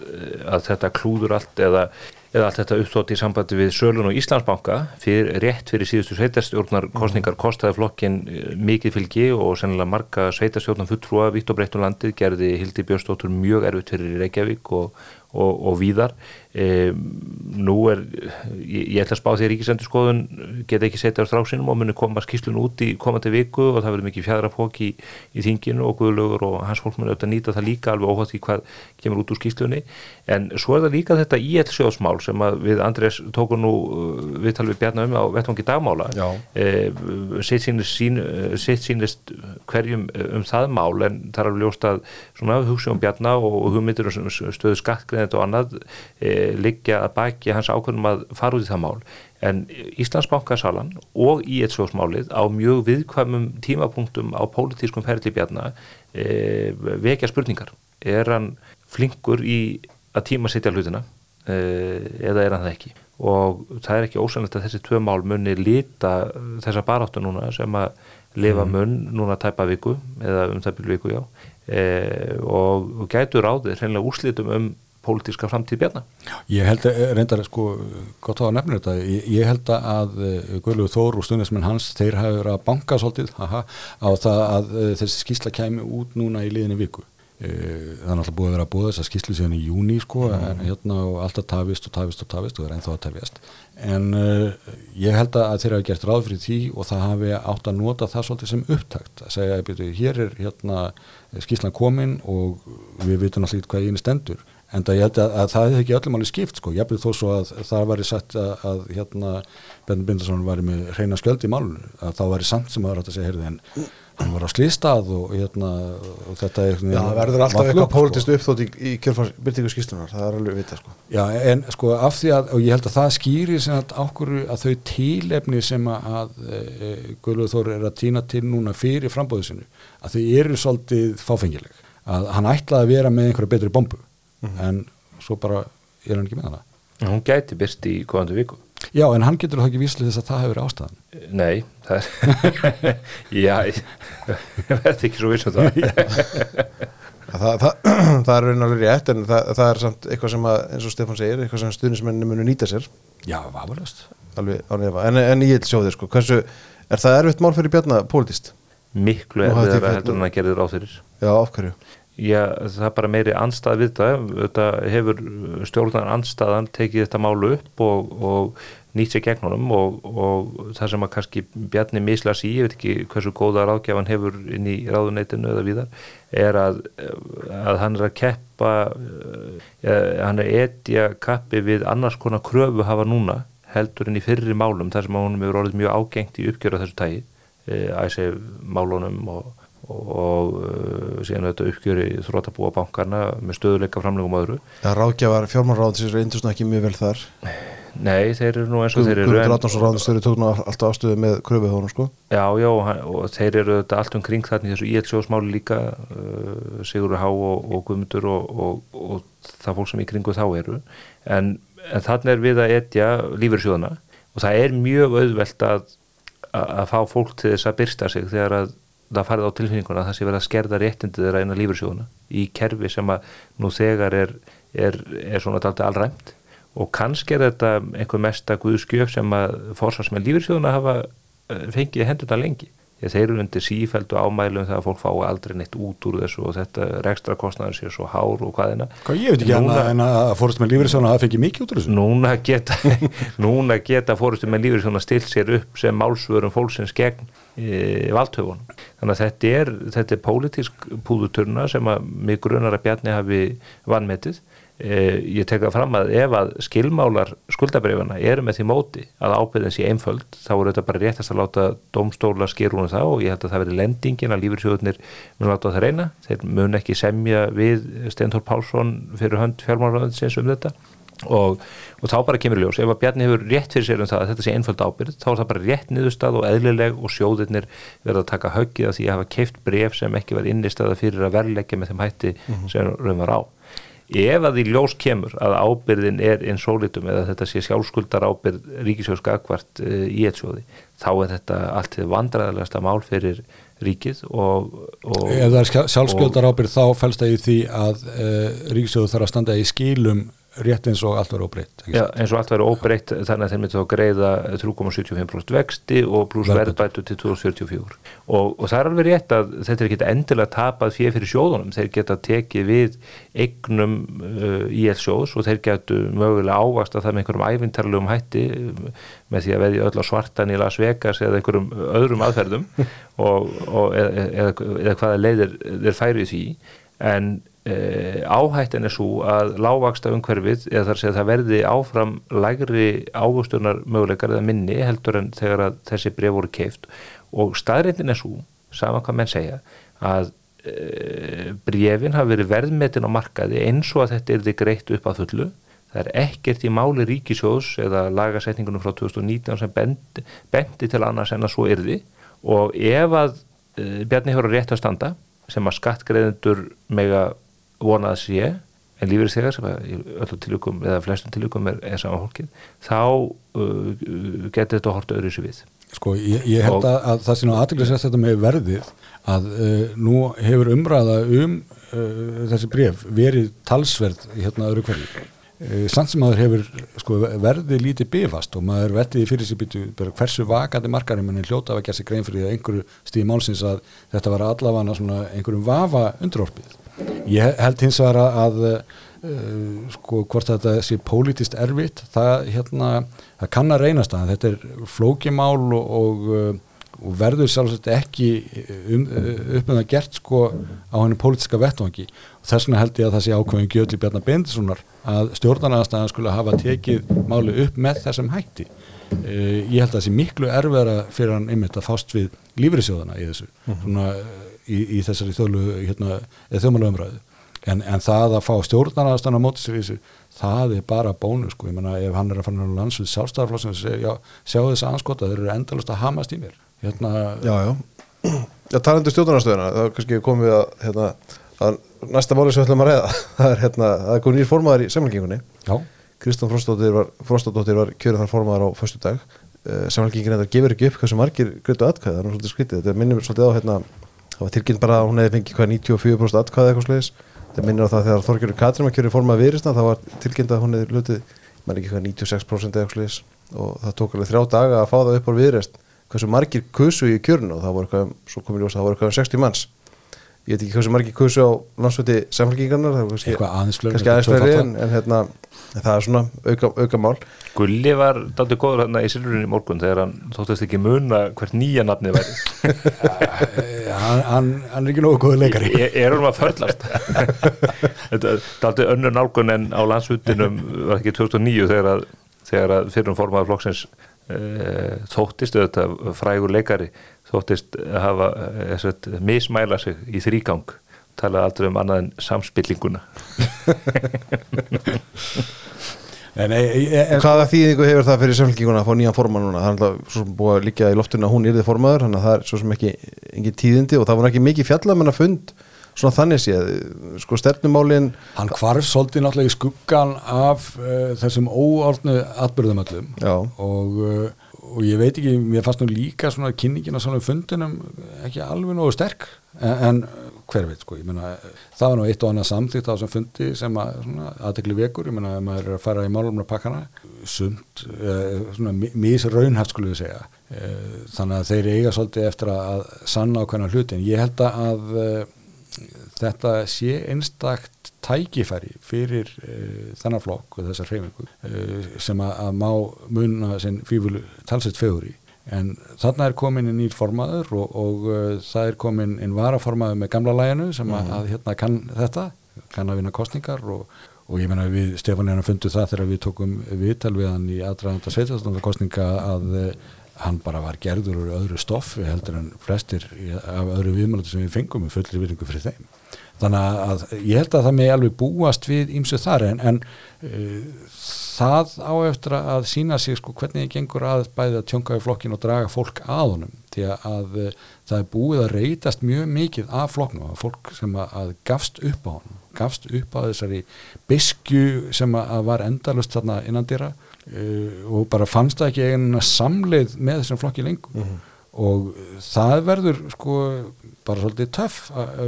að þetta klúður allt eða eða allt þetta uppþótt í sambandi við Sölun og Íslandsbanka fyrir, rétt fyrir síðustu sveitarstjórnar kostningar kostaði flokkin eh, mikið fylgi og sennilega marga sveitarstjórnar fulltrúa vitt og breytt um landið gerði Hildi Björnstóttur mjög erfitt fyrir Reykjavík og, og, og víðar e, nú er ég, ég ætla að spá því að Ríkisendurskoðun geta ekki setja á stráksinum og muni koma skýslun út í komandi viku og það verður mikið fjæðra fók í, í þinginu og Guðlaugur og hans fólk muni auðvitað nýta það líka alveg óhátt í hvað kemur út úr skýslunni en svo er það líka þetta íelsjóðsmál sem við Andrés tókum nú uh, viðtal við Bjarnum á vettvangi dagmála. E, sitt sínist, sín, sitt sínist hverjum um það mál en það er alveg ljóst að svona hugsa um Bjarna og hugmyndir um stöðu skattgreðet og annað e, liggja að baki hans ákveðnum að fara út í það mál. En Íslandsbankasalan og í eitt sjósmálið á mjög viðkvæmum tímapunktum á pólitískum ferli bjarna e, vekja spurningar. Er hann flinkur í að tíma sittja hlutina e, eða er hann það ekki? Og það er ekki ósannlegt að þessi tvö mál munni líta þessa baráttu núna sem að lifa mm. mun núna tæpa viku eða um byrju viku já. E, og, og gætur á þið hreinlega úrslitum um pólitíska framtíð bjarna. Ég held að, reyndar sko, gott á að nefna þetta, ég, ég held að eh, Guðlúð Þór og stundismenn hans, þeir hafi verið að banka svolítið haha, á það að eh, þessi skísla kæmi út núna í liðinni viku. Eh, það er náttúrulega búið að vera að búið þess að skýslu síðan í júni sko mm. en hérna og alltaf tafist og tafist og tafist og það er ennþá að tafjast en uh, ég held að þeir hafa gert ráð fyrir því og það hafi átt að nota það svolítið sem upptakt að segja hér er hérna skýslan komin og við vitum alltaf hvað einu stendur en það ég að, að það hefði ekki öllum alveg skipt sko, ég byrði þó svo að það væri sagt að, að hérna Benn Bindarsson væri með hreina skjöld í málun að þá væri samt sem að það var að segja heyrði en hann var á slýstað og, hérna, og þetta er Já, það verður alltaf eitthvað sko. pólitist uppþótt í, í kjörfarsbyrtingu skýslunar, það er alveg vita sko. Já, en sko af því að og ég held að það skýrir sem að ákvöru að þau tílefni sem að e, e Guðlúður Þóri er að týna til núna fyrir frambóðisinu, að þau eru svolítið fáfengileg, að hann ætlaði að vera með einhverja betri bombu, mm -hmm. en svo bara er hann ekki með hana. Hún gæti byrst í komandi viku. Já, en hann getur þá ekki víslið þess að það hefur ástæðan. Nei, það er *laughs* Já, ég *laughs* verði ekki svo vissum *laughs* það. Það, það, *clears throat* það er raunalega rétt en það, það er samt eitthvað sem að, eins og Stefán segir eitthvað sem stuðnismenni munu nýta sér. Já, vafurlust En, en ég vil sjá þér sko, hversu er það erfitt mál fyrir Bjarnar pólitist? Miklu erfið að heldur hann að gera þér á þeirri Já, afhverju? Já, það er bara meiri anstað við það, þetta hefur stjórnar anstaðan tekið þetta málu upp og, og nýtt sér gegn honum og, og það sem að kannski Bjarni mislas í, ég veit ekki hversu góða ráðgjafan hefur inn í ráðuneytinu eða víðar, er að, að hann er að keppa, ja, hann er etja kappi við annars konar kröfu hafa núna heldur en í fyrri málum þar sem honum hefur orðið mjög ágengt í uppgjöru þessu tægi, æsef eh, málunum og og uh, síðan þetta uppgjöri þrótabúa bankarna með stöðuleika framlegum öðru. Það ráðgjafar fjármárráðsins reyndur svona ekki mjög vel þar. Nei, þeir eru nú eins og Guð, þeir eru Guður Ráðnarsson ráðnastöru tók nú alltaf ástöðu með kröfuð honum sko. Já, já, og þeir eru þetta allt umkring þarna í þessu íhelsjóðsmáli líka uh, Sigurður Há og, og Guðmundur og, og, og það fólk sem í kringu þá eru. En, en þannig er við að etja lífyrsjóðana og það er mjög auðvelt að, að, að fá fólk til þess að byrsta sig þegar að það farið á tilfinninguna að það sé verið að skerða réttindi þeirra inn á lífursjóðuna í kerfi sem að nú þegar er, er, er svona alltaf allræmt og kannski er þetta einhver mesta guðskjöf sem að fórsast með lífursjóðuna hafa eh, fengið hendurna lengi þeir eru undir sífæld og ámælum þegar fólk fá aldrei neitt út úr þessu og þetta rekstra kostnæður sér svo hár og hvaðina Hvað ég veit ekki núna, en að fórstu með lífriðsjóna að fengi mikið út úr þessu. Núna geta, *laughs* núna geta fórstu með lífriðsjóna stilt sér upp sem málsvörum fólksins gegn e, valdhöfunum. Þannig að þetta er, þetta er pólitísk púðuturna sem að mig grunar að Bjarni hafi vannmetið ég teka fram að ef að skilmálar skuldabrifana eru með því móti að ábyrðin sé einföld þá er þetta bara réttast að láta domstóla skýrúnu það og ég held að það veri lendingin að lífyrsjóðunir mun láta það reyna. Þeir mun ekki semja við Steintor Pálsson fyrir hönd fjármálaráðinsins um þetta. Og, og þá bara kemur ljós ef að Bjarni hefur rétt fyrir sér um það að þetta sé einföld ábyrð þá er það bara rétt niðurstað og eðlileg og sjóðirnir verða að taka höggið að því að hafa ef að því ljós kemur að ábyrðin er insólitum eða þetta sé sjálfskuldar ábyrð ríkisjóðskakvart uh, í eitt sjóði þá er þetta allt þið vandræðilegasta mál fyrir ríkið og, og Ef það er sjálfskuldar ábyrð þá fælst það í því að uh, ríkisjóðu þarf að standa í skilum rétt eins og allt verður óbreytt Já, eins og allt verður óbreytt þannig að þeir myndi þá greiða 3,75% vexti og pluss verðbætu til 2044 og, og það er alveg rétt að þetta er ekki endilega tapað fyrir fyrir sjóðunum. Þeir geta tekið við eignum uh, í eitt sjóðs og þeir getu mögulega ávast að það með einhverjum æfintarlegum hætti með því að veði öll á svartan í Las Vegas eða einhverjum öðrum aðferðum *laughs* og, og eða, eða, eða hvaða leiðir þeir færi því. En Uh, áhættin er svo að lágvaksta umhverfið eða þar að það verði áfram lægri águstunar möguleikar eða minni heldur en þegar að þessi bref voru keift og staðrindin er svo saman hvað menn segja að uh, brefin hafi verið verðmetin á markaði eins og að þetta er þið greitt upp að fullu. Það er ekkert í máli ríkisjóðs eða lagasetningunum frá 2019 sem bendi, bendi til annars en að svo er þið og ef að uh, Bjarni hefur rétt að standa sem að skattgreðendur mega vonað sé en lífið þegar sem öllum tilvíkum eða flestum tilvíkum er, er saman hólkið þá uh, getur þetta hort öðru sér við. Sko ég, ég held að, að það sé nú aðtæklusett þetta með verðið að uh, nú hefur umræða um uh, þessi bref verið talsverð hérna öðru hverju. Samt sem maður hefur sko, verðið lítið bifast og maður vettiði fyrir sér býtu hversu vakandi markarum en hljóta að gera sér grein fyrir einhverju stíði málsins að þetta var allavega einhverjum vafa undrorpið Ég held hins vegar að uh, sko hvort þetta sé pólitist erfitt, það hérna það kann að reynast að. Þetta er flókimál og, og, og verður sjálfsagt ekki um, upp með það gert sko á henni pólitiska vettvangi. Og þess vegna held ég að það sé ákveðin Gjöldli Bjarnar Bendissonar að stjórnarnaðastæðan skulle hafa tekið máli upp með þessum hætti. Uh, ég held að það sé miklu erfera fyrir hann einmitt að fást við lífriðsjóðana í þessu. -hmm. svona í, í þessari þjóðlu hérna, þjóðmálu umræðu en, en það að fá stjórnarnaðastan á móti sér í þessu það er bara bónu sko, ég menna ef hann er að fara á landsvið sjálfstæðarflóðsum og segja, já, sjá þess aðanskota þeir eru endalust að hamast í mér. Hérna, Já, já, já talandu stjórnarnastöðuna það er kannski komið að, hérna, að næsta máli sem við ætlum að reyða *laughs* það er hérna, það komið nýr formaður í semmelgingunni Kristján Frostadóttir var, var kjörið þar formaður á förstu dag semmelgingin er að gefur ekki upp hversu margir greitu atkvæði, það er það var tilkynnt bara að hún hefði fengið hvað 94% atkvæði eitthvað sliðis það minnir á það þegar Þorgjörður Katrin var kjörið formað viðrisna það var tilkynnt að hún hefði lutið maður ekki hvað 96% eitthvað sliðis og það tók alveg þrjá daga að fá það upp á viðrist hversu margir kusu í kjörnu og það voru eitthvað, svo komið ljós að það voru eitthvað 60 manns ég veit ekki hversu margir kusu á landsvöldi samfélkingarnar það er kannski aðeins fleiri en, en hérna, það er svona auka, auka mál. Gulli var daldur góður hérna í Silvurinn í morgun þegar hann þóttist ekki muna hvert nýja nafni væri. *laughs* Hann, hann, hann er ekki nógu góður leikari. Ég er um að förlast *laughs* þetta daldur önnur nálgun en á landsvöldinum var ekki 2009 þegar að, þegar að fyrrum formaður flokksins þóttist auðvitað frægur leikari þóttist hafa sagt, mismæla sig í þrýgang tala aldrei um annað en samspillinguna *laughs* en, e, e, e, Hvaða þýðingu hefur það fyrir samfélkinguna að fá nýjan forman núna? Það er alltaf svo búið að líka í loftinu að hún er þið formaður þannig að það er svo sem ekki, ekki tíðindi og það voru ekki mikið fjallamenn að fund svona þannig séð, sko stefnumálin Hann hvarf svolítið náttúrulega í skuggan af uh, þessum óordnu atbyrðum öllum. Og uh, og ég veit ekki, mér fannst nú líka svona kynningin á svona fundinum ekki alveg nógu sterk. En, en hver veit sko, ég meina það var nú eitt og annað samþýtt á þessum fundi sem að aðtekli vekur, ég meina maður er að fara í málumna pakkana, sumt eh, svona misraunhaft skulle við segja. Þannig að þeir eiga svolítið eftir að sanna á hvernig hlutin, ég held að þetta sé einstakt tækifæri fyrir uh, þennan flokk og þessar hreyfingu uh, sem að, að má munna sinn fývulu talsett fegur í en þarna er komin inn nýr formaður og, og uh, það er komin inn varaformaður með gamla læginu sem að, mm að hérna kann þetta kann að vinna kostningar og, og ég menna við Stefán Einar fundum það þegar við tókum viðtal við hann í aðræðanda sveitarstofnarkostninga að uh, hann bara var gerður úr öðru stoffi heldur en flestir af öðru viðmælandi sem við fengum með fullri virðingu fyrir þeim þannig að ég held að það með alveg búast við ímsu þar en, en uh, það á eftir að sína sig sko hvernig það gengur að bæði að tjónka í flokkin og draga fólk að honum því að uh, það er búið að reytast mjög mikið af flokknum að fólk sem að, að gafst upp á honum gafst upp á þessari biskju sem að var endalust þarna innandýra uh, og bara fannst það ekki einhverja samleið með þessum flokki lengur mm -hmm. Og það verður sko bara svolítið töff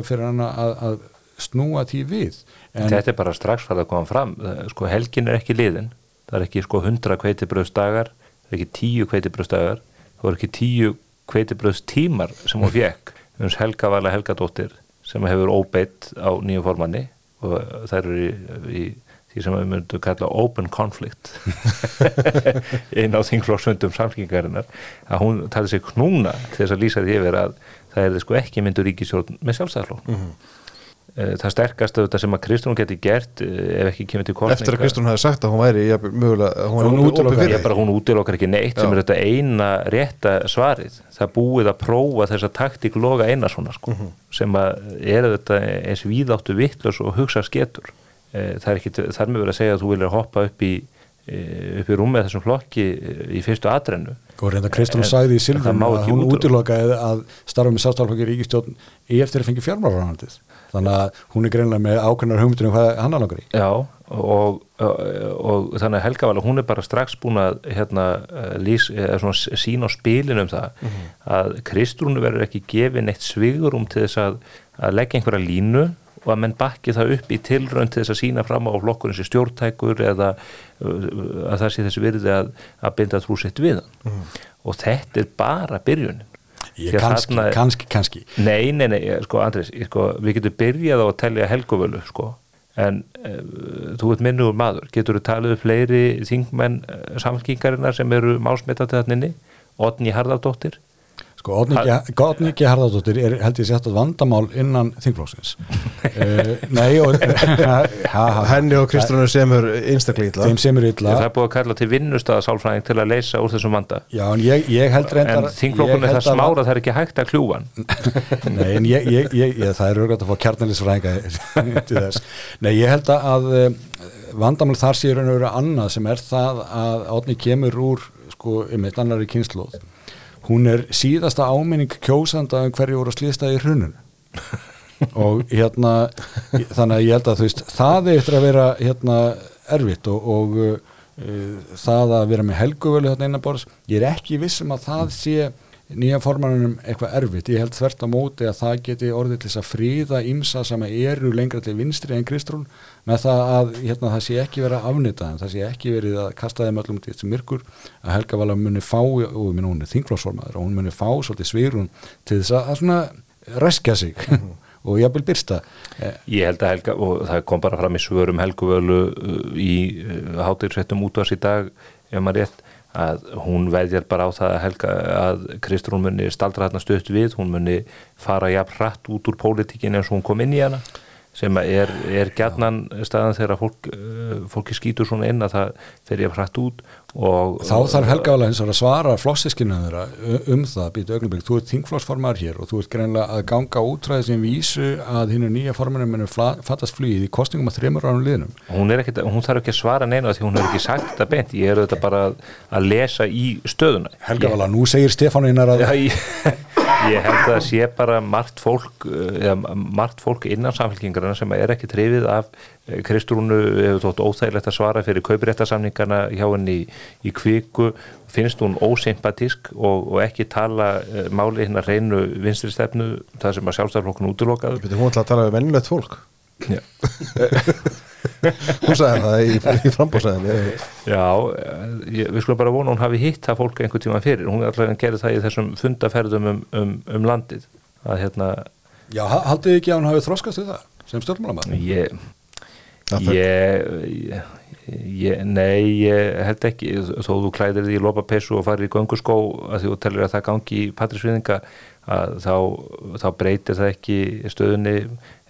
fyrir hann að, að snúa því við. En Þetta er bara strax farið að koma fram. Sko helgin er ekki liðin. Það er ekki sko 100 kveitibröðsdagar það er ekki 10 kveitibröðsdagar það er ekki 10 kveitibröðstímar sem hún fekk um Helga Vala Helgadóttir sem hefur óbeitt á nýju formanni og það eru í, í því sem við myndum kalla open conflict *laughs* einn á þingflokksundum samfélgingarinnar að hún tali sig knúna til þess að lýsa því yfir að það er sko ekki myndur ríkisjórn með sjálfstæðarflokk mm -hmm. það sterkast af þetta sem að Kristrún geti gert eh, ef ekki kemur til kostninga Eftir að Kristrún hafi sagt að hún væri ja, mögulega, hún, hún, útilokar, bara, hún útilokkar ekki neitt Já. sem er þetta eina rétta svarið það búið að prófa þessa taktík loga eina svona sko, mm -hmm. sem að er þetta eins víðáttu vittlös og hugsa sketur eh, það er ekki þar með verið að segja að þú vilja hoppa upp í upp í rúmið þessum flokki í fyrstu atrennu. Og reynda Kristún sagði í Silvum að hún útilokaði að starfa með sástálflokki ríkistjórn í eftir að fengi fjármálarannandið þannig að hún er greinlega með ákveðnar hugmyndinu hvað hann er langar í. Já og, og, og þannig að Helga Vala hún er bara strax búin að hérna, lís, sína á spilinu um það mm -hmm. að Kristrúnu verður ekki gefið neitt svigurum til þess að, að leggja einhverja línu og að menn bakki það upp í tilrönd til þess að sína fram á flokkurinn sem stjórntækur eða að það sé þessi virði að, að binda trúsitt við mm. og þetta er bara byrjunin. Kannski, er, kannski, kannski. Nei, nei, nei, sko Andris sko, við getum byrjað á að tellja helguvölu sko, en uh, þú ert minnuður maður, getur þú talið um fleiri þingmenn uh, samfélkingarinnar sem eru málsmetað til þannig Odni Harðardóttir Sko, Góðniki Harðardóttir er held ég sett að vandamál innan þingflóksins uh, *laughs* Nei og ha, ha, Henni og Kristrúnur semur einstaklega illa. Þeim semur illa. Það er búið að kalla til vinnustöðasálfræðing til að leysa úr þessum vanda. Já, en ég, ég held reyndar En þingflókun er það smára að það er ekki hægt að kljúa *laughs* Nei, en ég, ég það er örgætt að fá kjarnalisfræðinga *laughs* til þess. Nei, ég held að uh, vandamál þar sé raun og veru annað sem er það að átni kemur úr sko, um eitt annari kynnslóð hún er síðasta áminning kjósanda um hverju voru að slýsta í hrunun *laughs* og hérna þannig að ég held að þú veist það eftir að vera hérna erfitt og, og uh, það að vera með helguvölu hérna innan bórs, ég er ekki vissum að það sé nýja formanunum eitthvað erfitt, ég held þvert á móti að það geti orðið til þess að fríða ímsa sem eru lengra til vinstri en Kristrún með það að hérna, það sé ekki verið að afnita en það sé ekki verið að kasta þeim öllum til þessu myrkur að Helga Vala muni fá og minn, hún er þingflósformaður og hún muni fá svolítið svirun til þess að, að svona reskja sig mm -hmm. *laughs* og vil byrsta Ég held að Helga, og það kom bara fram í svörum Helguvölu uh, í uh, hátirsvettum útvars í dag ef maður rétt að hún veðjar bara á það að, helga, að Kristrún muni staldra hérna stöðt við, hún muni fara jafn hratt út úr pólitíkin eins og hún kom inn í hana sem er, er gætnan staðan þegar fólk, eh, fólki skýtur svona inn að það fer ég hratt út og þá þarf Helga og að svara flossiskinu um það býta augnabík, þú ert þingflossformar hér og þú ert greinlega að ganga útræðið sem vísu að hinn er nýja formunum en fattast flugið í kostingum að þreymur ánum liðnum. Hún, ekki, hún þarf ekki að svara neina því hún hefur ekki sagt þetta beint, ég er þetta bara að lesa í stöðuna. Helga alveg, nú segir Stefán einar að Já, ég, *laughs* ég held að sé bara margt fólk, eða, margt fólk innan samfélkingarna sem er ekki trefið af Kristrúnu hefur þótt óþægilegt að svara fyrir kaupiréttasamningana hjá henni í, í kviku. Finnst hún ósympatísk og, og ekki tala uh, máli hinn að reynu vinstri stefnu, það sem að sjálfstæðarflokkun útlokaður. Hún ætla að tala um vennilegt fólk. Já. Hún sagði það í, í frambóðsæðinni Já, ég, við skulum bara vona hún hafi hitt það fólk einhvern tíma fyrir. Hún er alltaf að gera það í þessum fundaferðum um, um, um landið. Að hérna Já, haldið ekki að hún hafi þróskast við það sem stjórnmálamæður? Ég, ég, ég nei, ég held ekki. Þó þú klæðir því í lopapessu og farir í gönguskó að þú tellir að það gangi í patrisviðinga þá, þá breytir það ekki stöðunni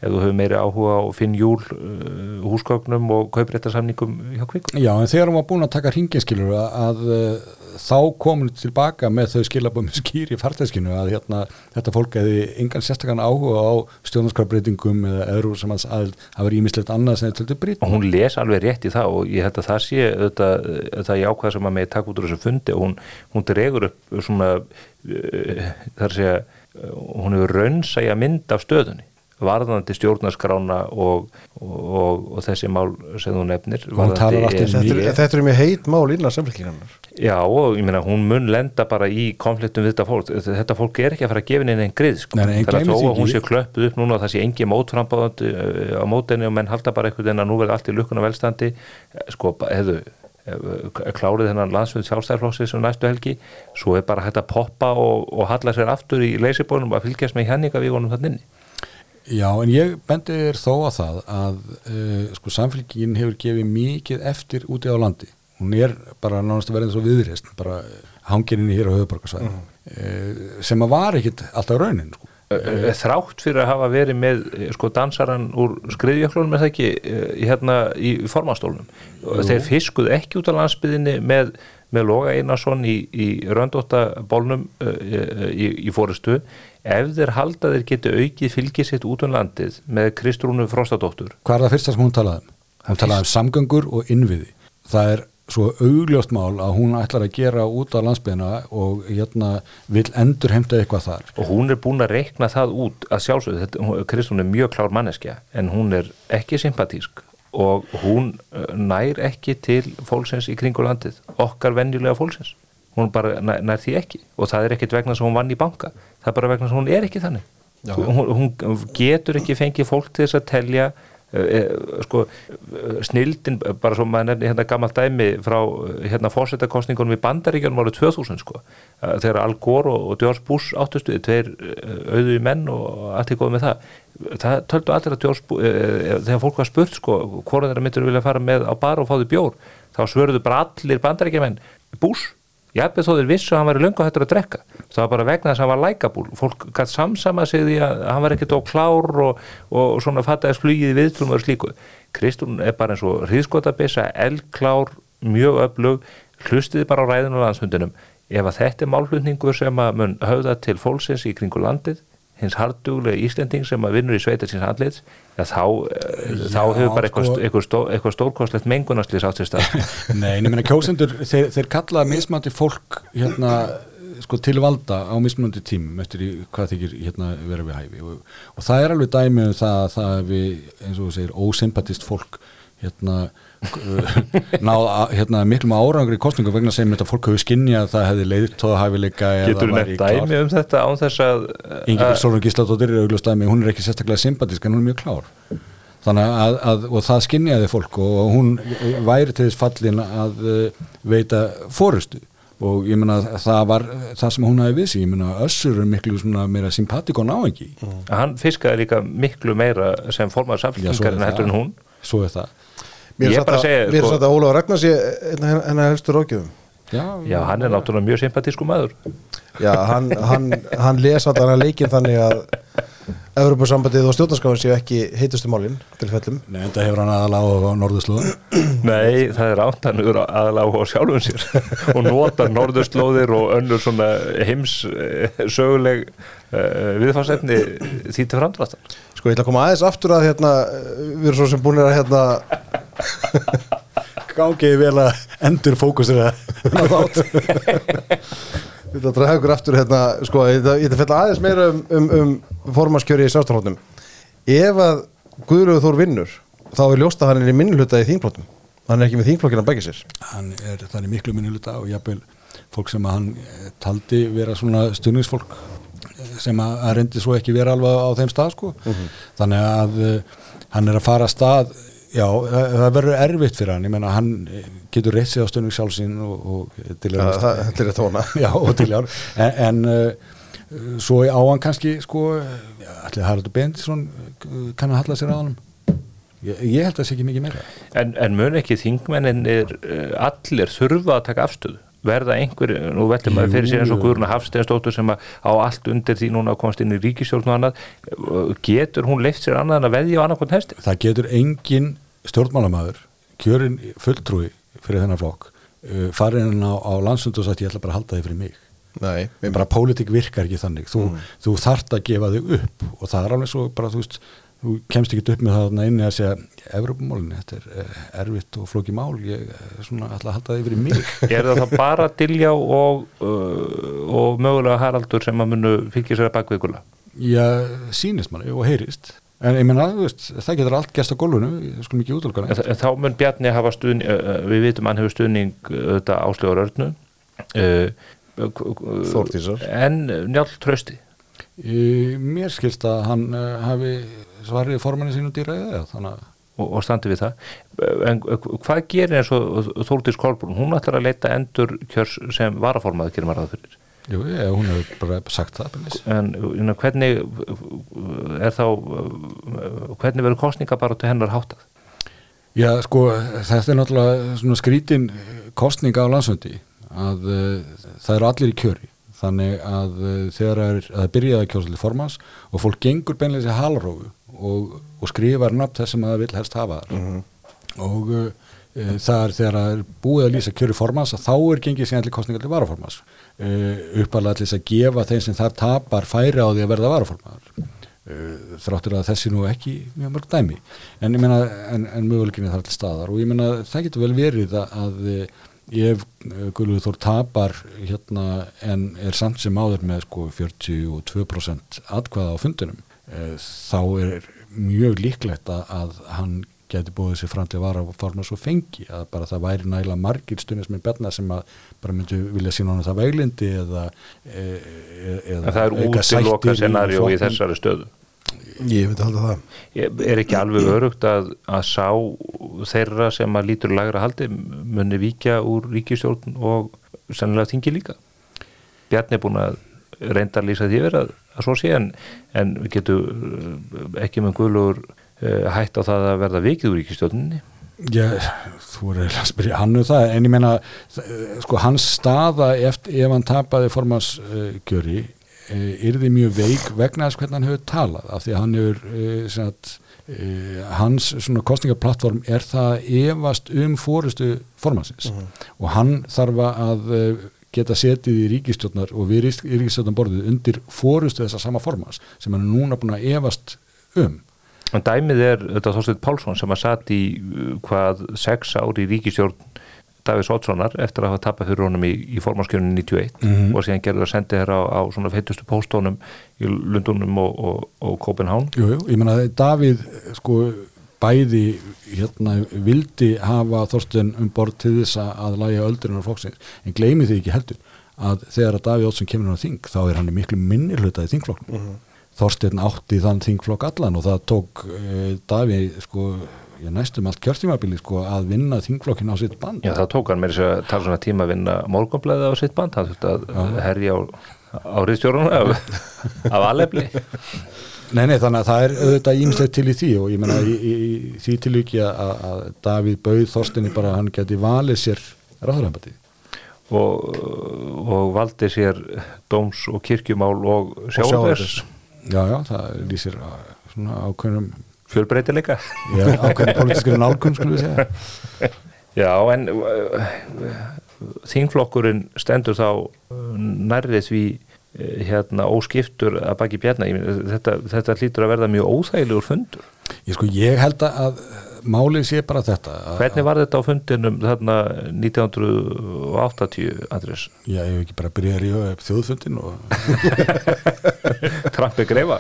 ef þú hefur meiri áhuga á finn júl uh, húsgögnum og kaupréttarsamningum hjá kvikum. Já, en þegar hún var búin að taka hringinskilur að, að uh, þá komin tilbaka með þau skilabömi skýr í fartæskinu að hérna, þetta fólk hefði engan sérstakann áhuga á stjórnarskrafbreytingum eða öðru sem að það var ímislegt annað sem þetta breyting. Og hún les alveg rétt í það og ég held að það sé auðvitað, það ég ákvæða sem að með takk út úr þessu fundi og hún, hún dregur upp svona uh, þar sé að hún hefur raunsæja mynd af stöðunni varðandi stjórnarskrána og, og, og þessi mál sem þú nefnir Þetta, þetta er mjög heit mál innan samfélkingarnar Já og ég meina hún mun lenda bara í konfliktum við þetta fólk. Þetta fólk er ekki að fara að gefa henni einn grið sko. er að þó að hún sé klöppuð upp núna og það sé engi mótframbáðandi eh, á mótenni og menn halda bara einhvern veginn að nú verður allt í lukkuna velstandi. Eh, sko, hefðu eh, klárið þennan landsfjöld sjálfstæðarflóksið sem næstu helgi, svo er bara hægt að poppa og, og halla sér aftur í leysibónum að fylgjast með henningavíkonum þannig Já, en ég bendi þér þó að það að uh, sko samfélgin hefur gefið mikið eftir úti á landi. Hún er bara náttúrulega verið svo viðreist, bara hanginni hér á höfuborgarsvæðinu, mm. uh, sem að var ekkit alltaf raunin. Sko. Þrátt fyrir að hafa verið með sko dansaran úr skriðjöklunum er það ekki hérna í formastólunum. Þeir fiskuð ekki út á landsbyðinni með með Loga Einarsson í, í röndóttabólnum uh, í, í fórustu ef þeir halda þeir geti aukið fylgið sitt út um landið með Kristrúnu Frostadóttur. Hvað er það fyrsta sem hún talaði um? Hún talaði um samgöngur og innviði. Það er svo augljóst mál að hún ætlar að gera út á landsbyðina og hérna vil endur heimta eitthvað þar. Og hún er búin að reikna það út að sjálfsögðu, Kristrún er mjög klár manneskja en hún er ekki sympatísk og hún uh, nær ekki til fólksins í kringu landið okkar venjulega fólksins. Hún bara nær, nær því ekki. Og það er ekkit vegna sem hún vann í banka. Það er bara vegna sem hún er ekki þannig. Hún, hún getur ekki fengið fólk til þess að telja sko snildin, bara svo maður nefnir hérna gammalt dæmi frá hérna fórsetakostningunum í bandaríkjum árið 2000 sko. Þegar Al Gore og George Bush áttustuði, tveir auðu menn og allt er góð með það. Það töldu allir að George Bush þegar fólk var spurt sko hvort þeirra myndur vilja fara með á bar og fá því bjór þá svörðu bara allir bandaríkjumenn Bush Jafnveg þó þeir vissu að hann var í löngu hættur að drekka. Það var bara vegna þess að hann var lækabúl. Fólk gæti samsama sig því að hann var ekkert á klár og, og svona fattaðis flugið viðtlum og slíku. Kristún er bara eins og hríðskotabissa, eldklár, mjög öflug, hlustiði bara á ræðinu landshundinum. Ef að þetta er málflutningur sem að mun höfða til fólksins í kringu landið, hins harduglega Íslending sem að vinnur í sveita síns handlits ja, þá, eh, Já, þá hefur bara eitthvað, sko, eitthvað, stó, eitthvað stórkostlegt mengunastlýs átt sér stað. *laughs* Nei, en ég meina kjósendur þeir, þeir kalla mismandi fólk hérna, sko, til valda á mismandi tímum eftir í, hvað þykir hérna, vera við hæfi. Og, og það er alveg dæmið um það að það við, eins og þú segir, ósympatist fólk hérna *laughs* náð hérna, miklum árangri kostningu vegna sem þetta fólk hefur skinnja að það hefði leiðtóðahæfileika Getur þú nefnt dæmi um þetta án þess að Ingeborg Sólun Gísladóttir er auglust dæmi hún er ekki sérstaklega sympatísk en hún er mjög klár. Þannig að, að og það skinnjaði fólk og hún væri til þess fallin að uh, veita fórustu og ég menna það var það sem hún hafi vissi, ég menna Össur er miklu meira sympatík og ná ekki mm. Hann fiskaði líka miklu meira sem formar samfélgingar en hún. Svo er það Mér er satt sko- að Óláf Ragnars hennar helstu rákjöfum Já, já, hann er náttúrulega mjög sympatísku maður. Já, hann, hann, hann lesa þarna leikin þannig að Evropasambandið og stjórnarskáðin séu ekki heitustu málinn til fellum. Nei, þetta hefur hann aðaláð á norðurslóðin Nei, það er átt hann aðaláð á sjálfum sér *laughs* og nota norðurslóðir og önnur svona heims söguleg uh, viðfarsefni því til framdráttan Sko, ég ætla að koma aðeins aftur að hérna, við erum svo sem búin að hérna *laughs* Gángið vel að endur fókusir að þátt að draga ykkur aftur hérna, sko, ég ætla að fella aðeins meira um, um, um formaskjöri í sástaflótum Ef að Guðröður Þór vinnur, þá er ljóst að hann er í minnluta í þínflótum Hann er ekki með þínflokkina bækið sér Hann er, er miklu minnluta og jafnvel fólk sem hann eh, taldi vera svona stundningsfólk eh, sem að, reyndi svo ekki vera alveg á þeim stað sko. Mm -hmm. Þannig að uh, hann er að fara að stað Já, það, það verður erfitt fyrir hann, ég menna hann getur reitt sig á stöðnum sjálfsinn og, og til að það er tóna *laughs* Já, og til að en, en uh, svo á hann kannski sko, allir Haraldur Bendisson kann að halla sér á hann ég, ég held að það sé ekki mikið meira. En, en mun ekki þingmennin er allir þurfa að taka afstöðu verða einhver, nú veltum maður fyrir sér eins og. Guðruna Hafsteinsdóttur sem að á allt undir því núna komast inn í ríkistjórn og annað, getur hún leift sér annað en að veðja á annarkvæmt hesti? það getur engin stjórnmálamæður kjörin fulltrúi fyrir þennan flokk uh, farin á, á landsund og sagt ég ætla bara að halda þig fyrir mig Nei, bara pólitík virkar ekki þannig þú, þú þart að gefa þig upp og það er alveg svo bara þú veist þú kemst ekki upp með það þarna inni að segja Evropamálinu, þetta er eh, erfitt og flóki mál, ég eh, svona ætla að halda þig fyrir mig *laughs* Er það þá bara Dilljá og, uh, og mögulega Haraldur sem að munu fylgja sér að bakveikula? Já, sýnist manni og heyrist en ég menna, það getur allt gæst á gólfinu, ég skulum ekki útálkana þá mun Bjarni hafa stuðning, við vitum að hann hefur stuðning þetta áslögur örnu Þórdísar. En Njálf Trausti Í, mér skilst að hann hafi svarið formanni sínu dýra eða? Þannig að og, og standi við það. En hvað gerir eins og Þórdís Kolbrún? Hún ætlar að leita endur kjörs sem varaformaður gerir maður það fyrir. Jú, ég, hún hefur bara sagt það en know, hvernig er þá hvernig verður kostninga bara til hennar háttað? Já, sko, þetta er náttúrulega svona skrítin kostninga á landsöndi að uh, það eru allir í kjöri. Þannig að uh, þegar það er, að að kjósa til formans og fólk gengur beinlega sér halrófu og, og skrifar nafn þess sem það vil helst hafa þar. Og uh, uh, það er þegar það er búið að lýsa kjöri formans að þá er gengið síðan til kostninga til varaformans uh, uppalega til þess að gefa þeim sem þar tapar færi á því að verða varaformaður. Uh, þráttur að þessi nú ekki mjög mörg dæmi. En ég meina en, en möguleikinni þar til staðar. Og ég meina það getur vel verið að, að eh, ef Guðluður Þór tapar hérna en er samt sem áður með sko 42% atkvaða á fundinum uh, þá er mjög líklegt að, að hann geti búið sér fram til að vara forma svo fengi að bara það væri nægilega margir stundisminn benna sem að bara myndu vilja sína honum það veglindi eða, e, e, eða það er auka sættir útiloka scenarjó í þessari stöðu. Ég myndi halda það. Ég- er ekki alveg örugt að, að sá þeirra sem að lítur lagra haldi muni víkja úr ríkistjórn og sennilega þingi líka? Bjarni er búin að reynda að lýsa því yfir að, að svo sé en, en við getum uh, ekki með guðlugur uh, hætt á það að verða vikið úr ríkistjórninni Já, þú er eiginlega að spyrja hann um það, en ég meina sko hans staða eftir, ef hann tapaði formansgjöri uh, yrði mjög veik vegna þess hvernig hann hefur talað, af því að hann hefur uh, sagt, uh, hans svona kostningaplattform er það að efast um fórustu formansins og hann þarf að uh, geta setið í ríkistjórnar og við ríkistjórnar borðið undir fórustu þessa sama formans sem hann er núna búin að efast um en dæmið er þetta Þorsteinn Pálsson sem að satt í uh, hvað sex ári ríkistjórn Davís Oddssonar eftir að hafa tapað fyrir honum í, í formánskjörnum 91 Mhm. og síðan gerði að sendi þér á, á svona feitustu póstónum í Lundunum og, og, og Kopenhán Jú, jú, ég meina að Davíð sko bæði hérna vildi hafa Þorsten um borð til þess að- læja öldurinn á flokksins, en gleymi því ekki heldur að þegar að Davíð Ótsson kemur á þing þá er hann í miklu minni hluta í þingflokknum. Þorsteinn átti þann þingflokk allan og það tók e, Davíð sko ég næstum allt kjörtímabili sko að vinna þingflokkin á sitt band. Já, það tók hann með þess að tala svona tíma að vinna morgunblæði á sitt band, hann þurfti að herja á, á riðstjórnuna af, *laughs* af alefli Nei, nei, þannig að það er auðvitað ímislegt til í því og ég meina í, í, í því tilvíki að, að Davíð bauð Þorstinni bara að hann geti valið sér ráðurhæmbati. og, og valdi sér dóms og kirkjumál og sjávarðers Já, já, það lýsir uh, svona ákveðnum, fjölbreytileika já, ákveðnum pólitískri nálgun, skulum við segja. Já, en uh, þingflokkurinn stendur þá nærrið því hérna óskiptur að baki bjarna þetta, þetta hlýtur að verða mjög óþægilegur fundur Ég sko, ég held að málið sé bara þetta. Hvernig var þetta á fundinum þarna 1980, Andrés? Já, ég hef ekki bara byrjað að rífa upp þjóðfundin og... *laughs* Trampi greifa?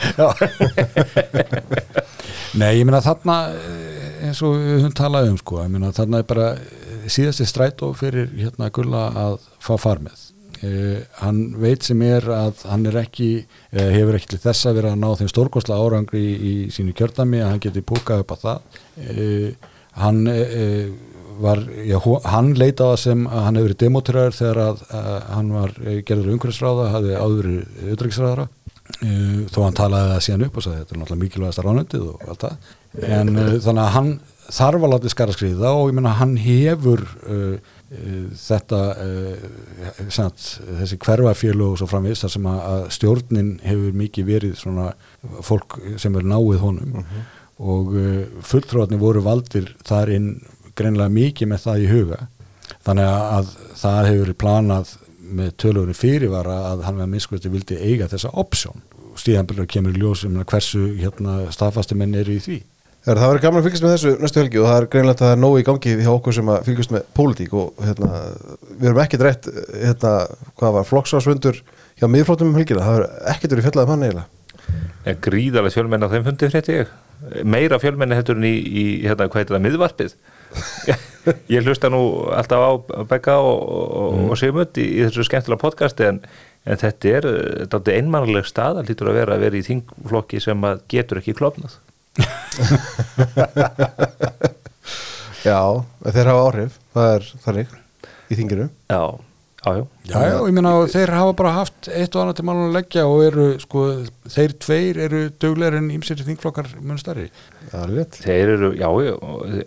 Nei, ég meina þarna eh, eins og við höfum talað um sko, ég meina þarna er bara eh, síðasti strætó fyrir hérna Gulla að fá far með. Uh, hann veit sem er að hann er ekki, uh, hefur ekki til þess að vera að ná þeim stórkosla árangri í, í sínu kjördami að hann geti púkað upp á það. Uh, hann uh, var, já, hann leita á það sem að hann hefur verið demotirar þegar að, að hann var gerður umhverfisráða, hafði áður auðvitaðsráðara uh, þó hann talaði það síðan upp og sagði þetta er náttúrulega mikilvægasta ránundið og allt það en uh, þannig að hann þarf að láta skara skriða og ég meina hann hefur uh, þetta samt, þessi hverfafjölu og svo framvist þar sem að, að stjórnin hefur mikið verið svona fólk sem er náið honum. Og uh, fulltróðarnir voru valdir þar inn greinlega mikið með það í huga. Þannig að það hefur planað með tölurinn fyrirvara að hann með minnskvæmstu vildi eiga þessa option. Stíðanbyrjar kemur í ljós um hversu hérna, staðfasti menn eru í því það verður gaman að fylgjast með þessu næstu helgi og það er greinlega að það er nóg í gangi hjá okkur sem að fylgjast með pólitík og hérna, við erum ekkert rétt hérna, hvað var, flokksásvöndur hjá miðflótum um helgina, það verður ekkert verið fjallað um hann eiginlega. En gríðarlega fjölmenn á þeim fundi frétti ég. Meira fjölmenni heldur en í, í hérna, hvað heitir það, miðvarpið? *laughs* Ég hlusta nú alltaf á Begga og, og, og Sigmund í, í þessu skemmtilega podcasti en, en þetta er, þetta er einmannleg stað það lítur að vera að vera í þingflokki sem getur ekki klopnað *laughs* Já, þeir hafa áhrif það er þannig í þinginu. Já, jájú Já, já, ég meina þeir hafa bara haft eitt og annað til málun að leggja og eru, sko, þeir tveir eru duglegar en ímsýri þingflokkar mun starri. Það er rétt. Þeir eru, já,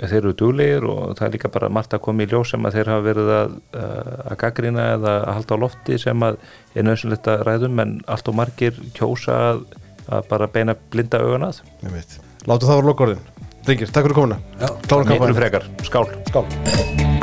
þeir eru duglegir og það er líka bara margt að koma í ljós sem að þeir hafa verið að, að gaggrina eða að halda á lofti sem að er nöðsynlegt að ræðum en allt og margir kjósa að, að bara beina blinda augun að Látu það vera lokkórðin Drengir, takk fyrir komuna. Já, Klára Miklu frekar, skál. Skál.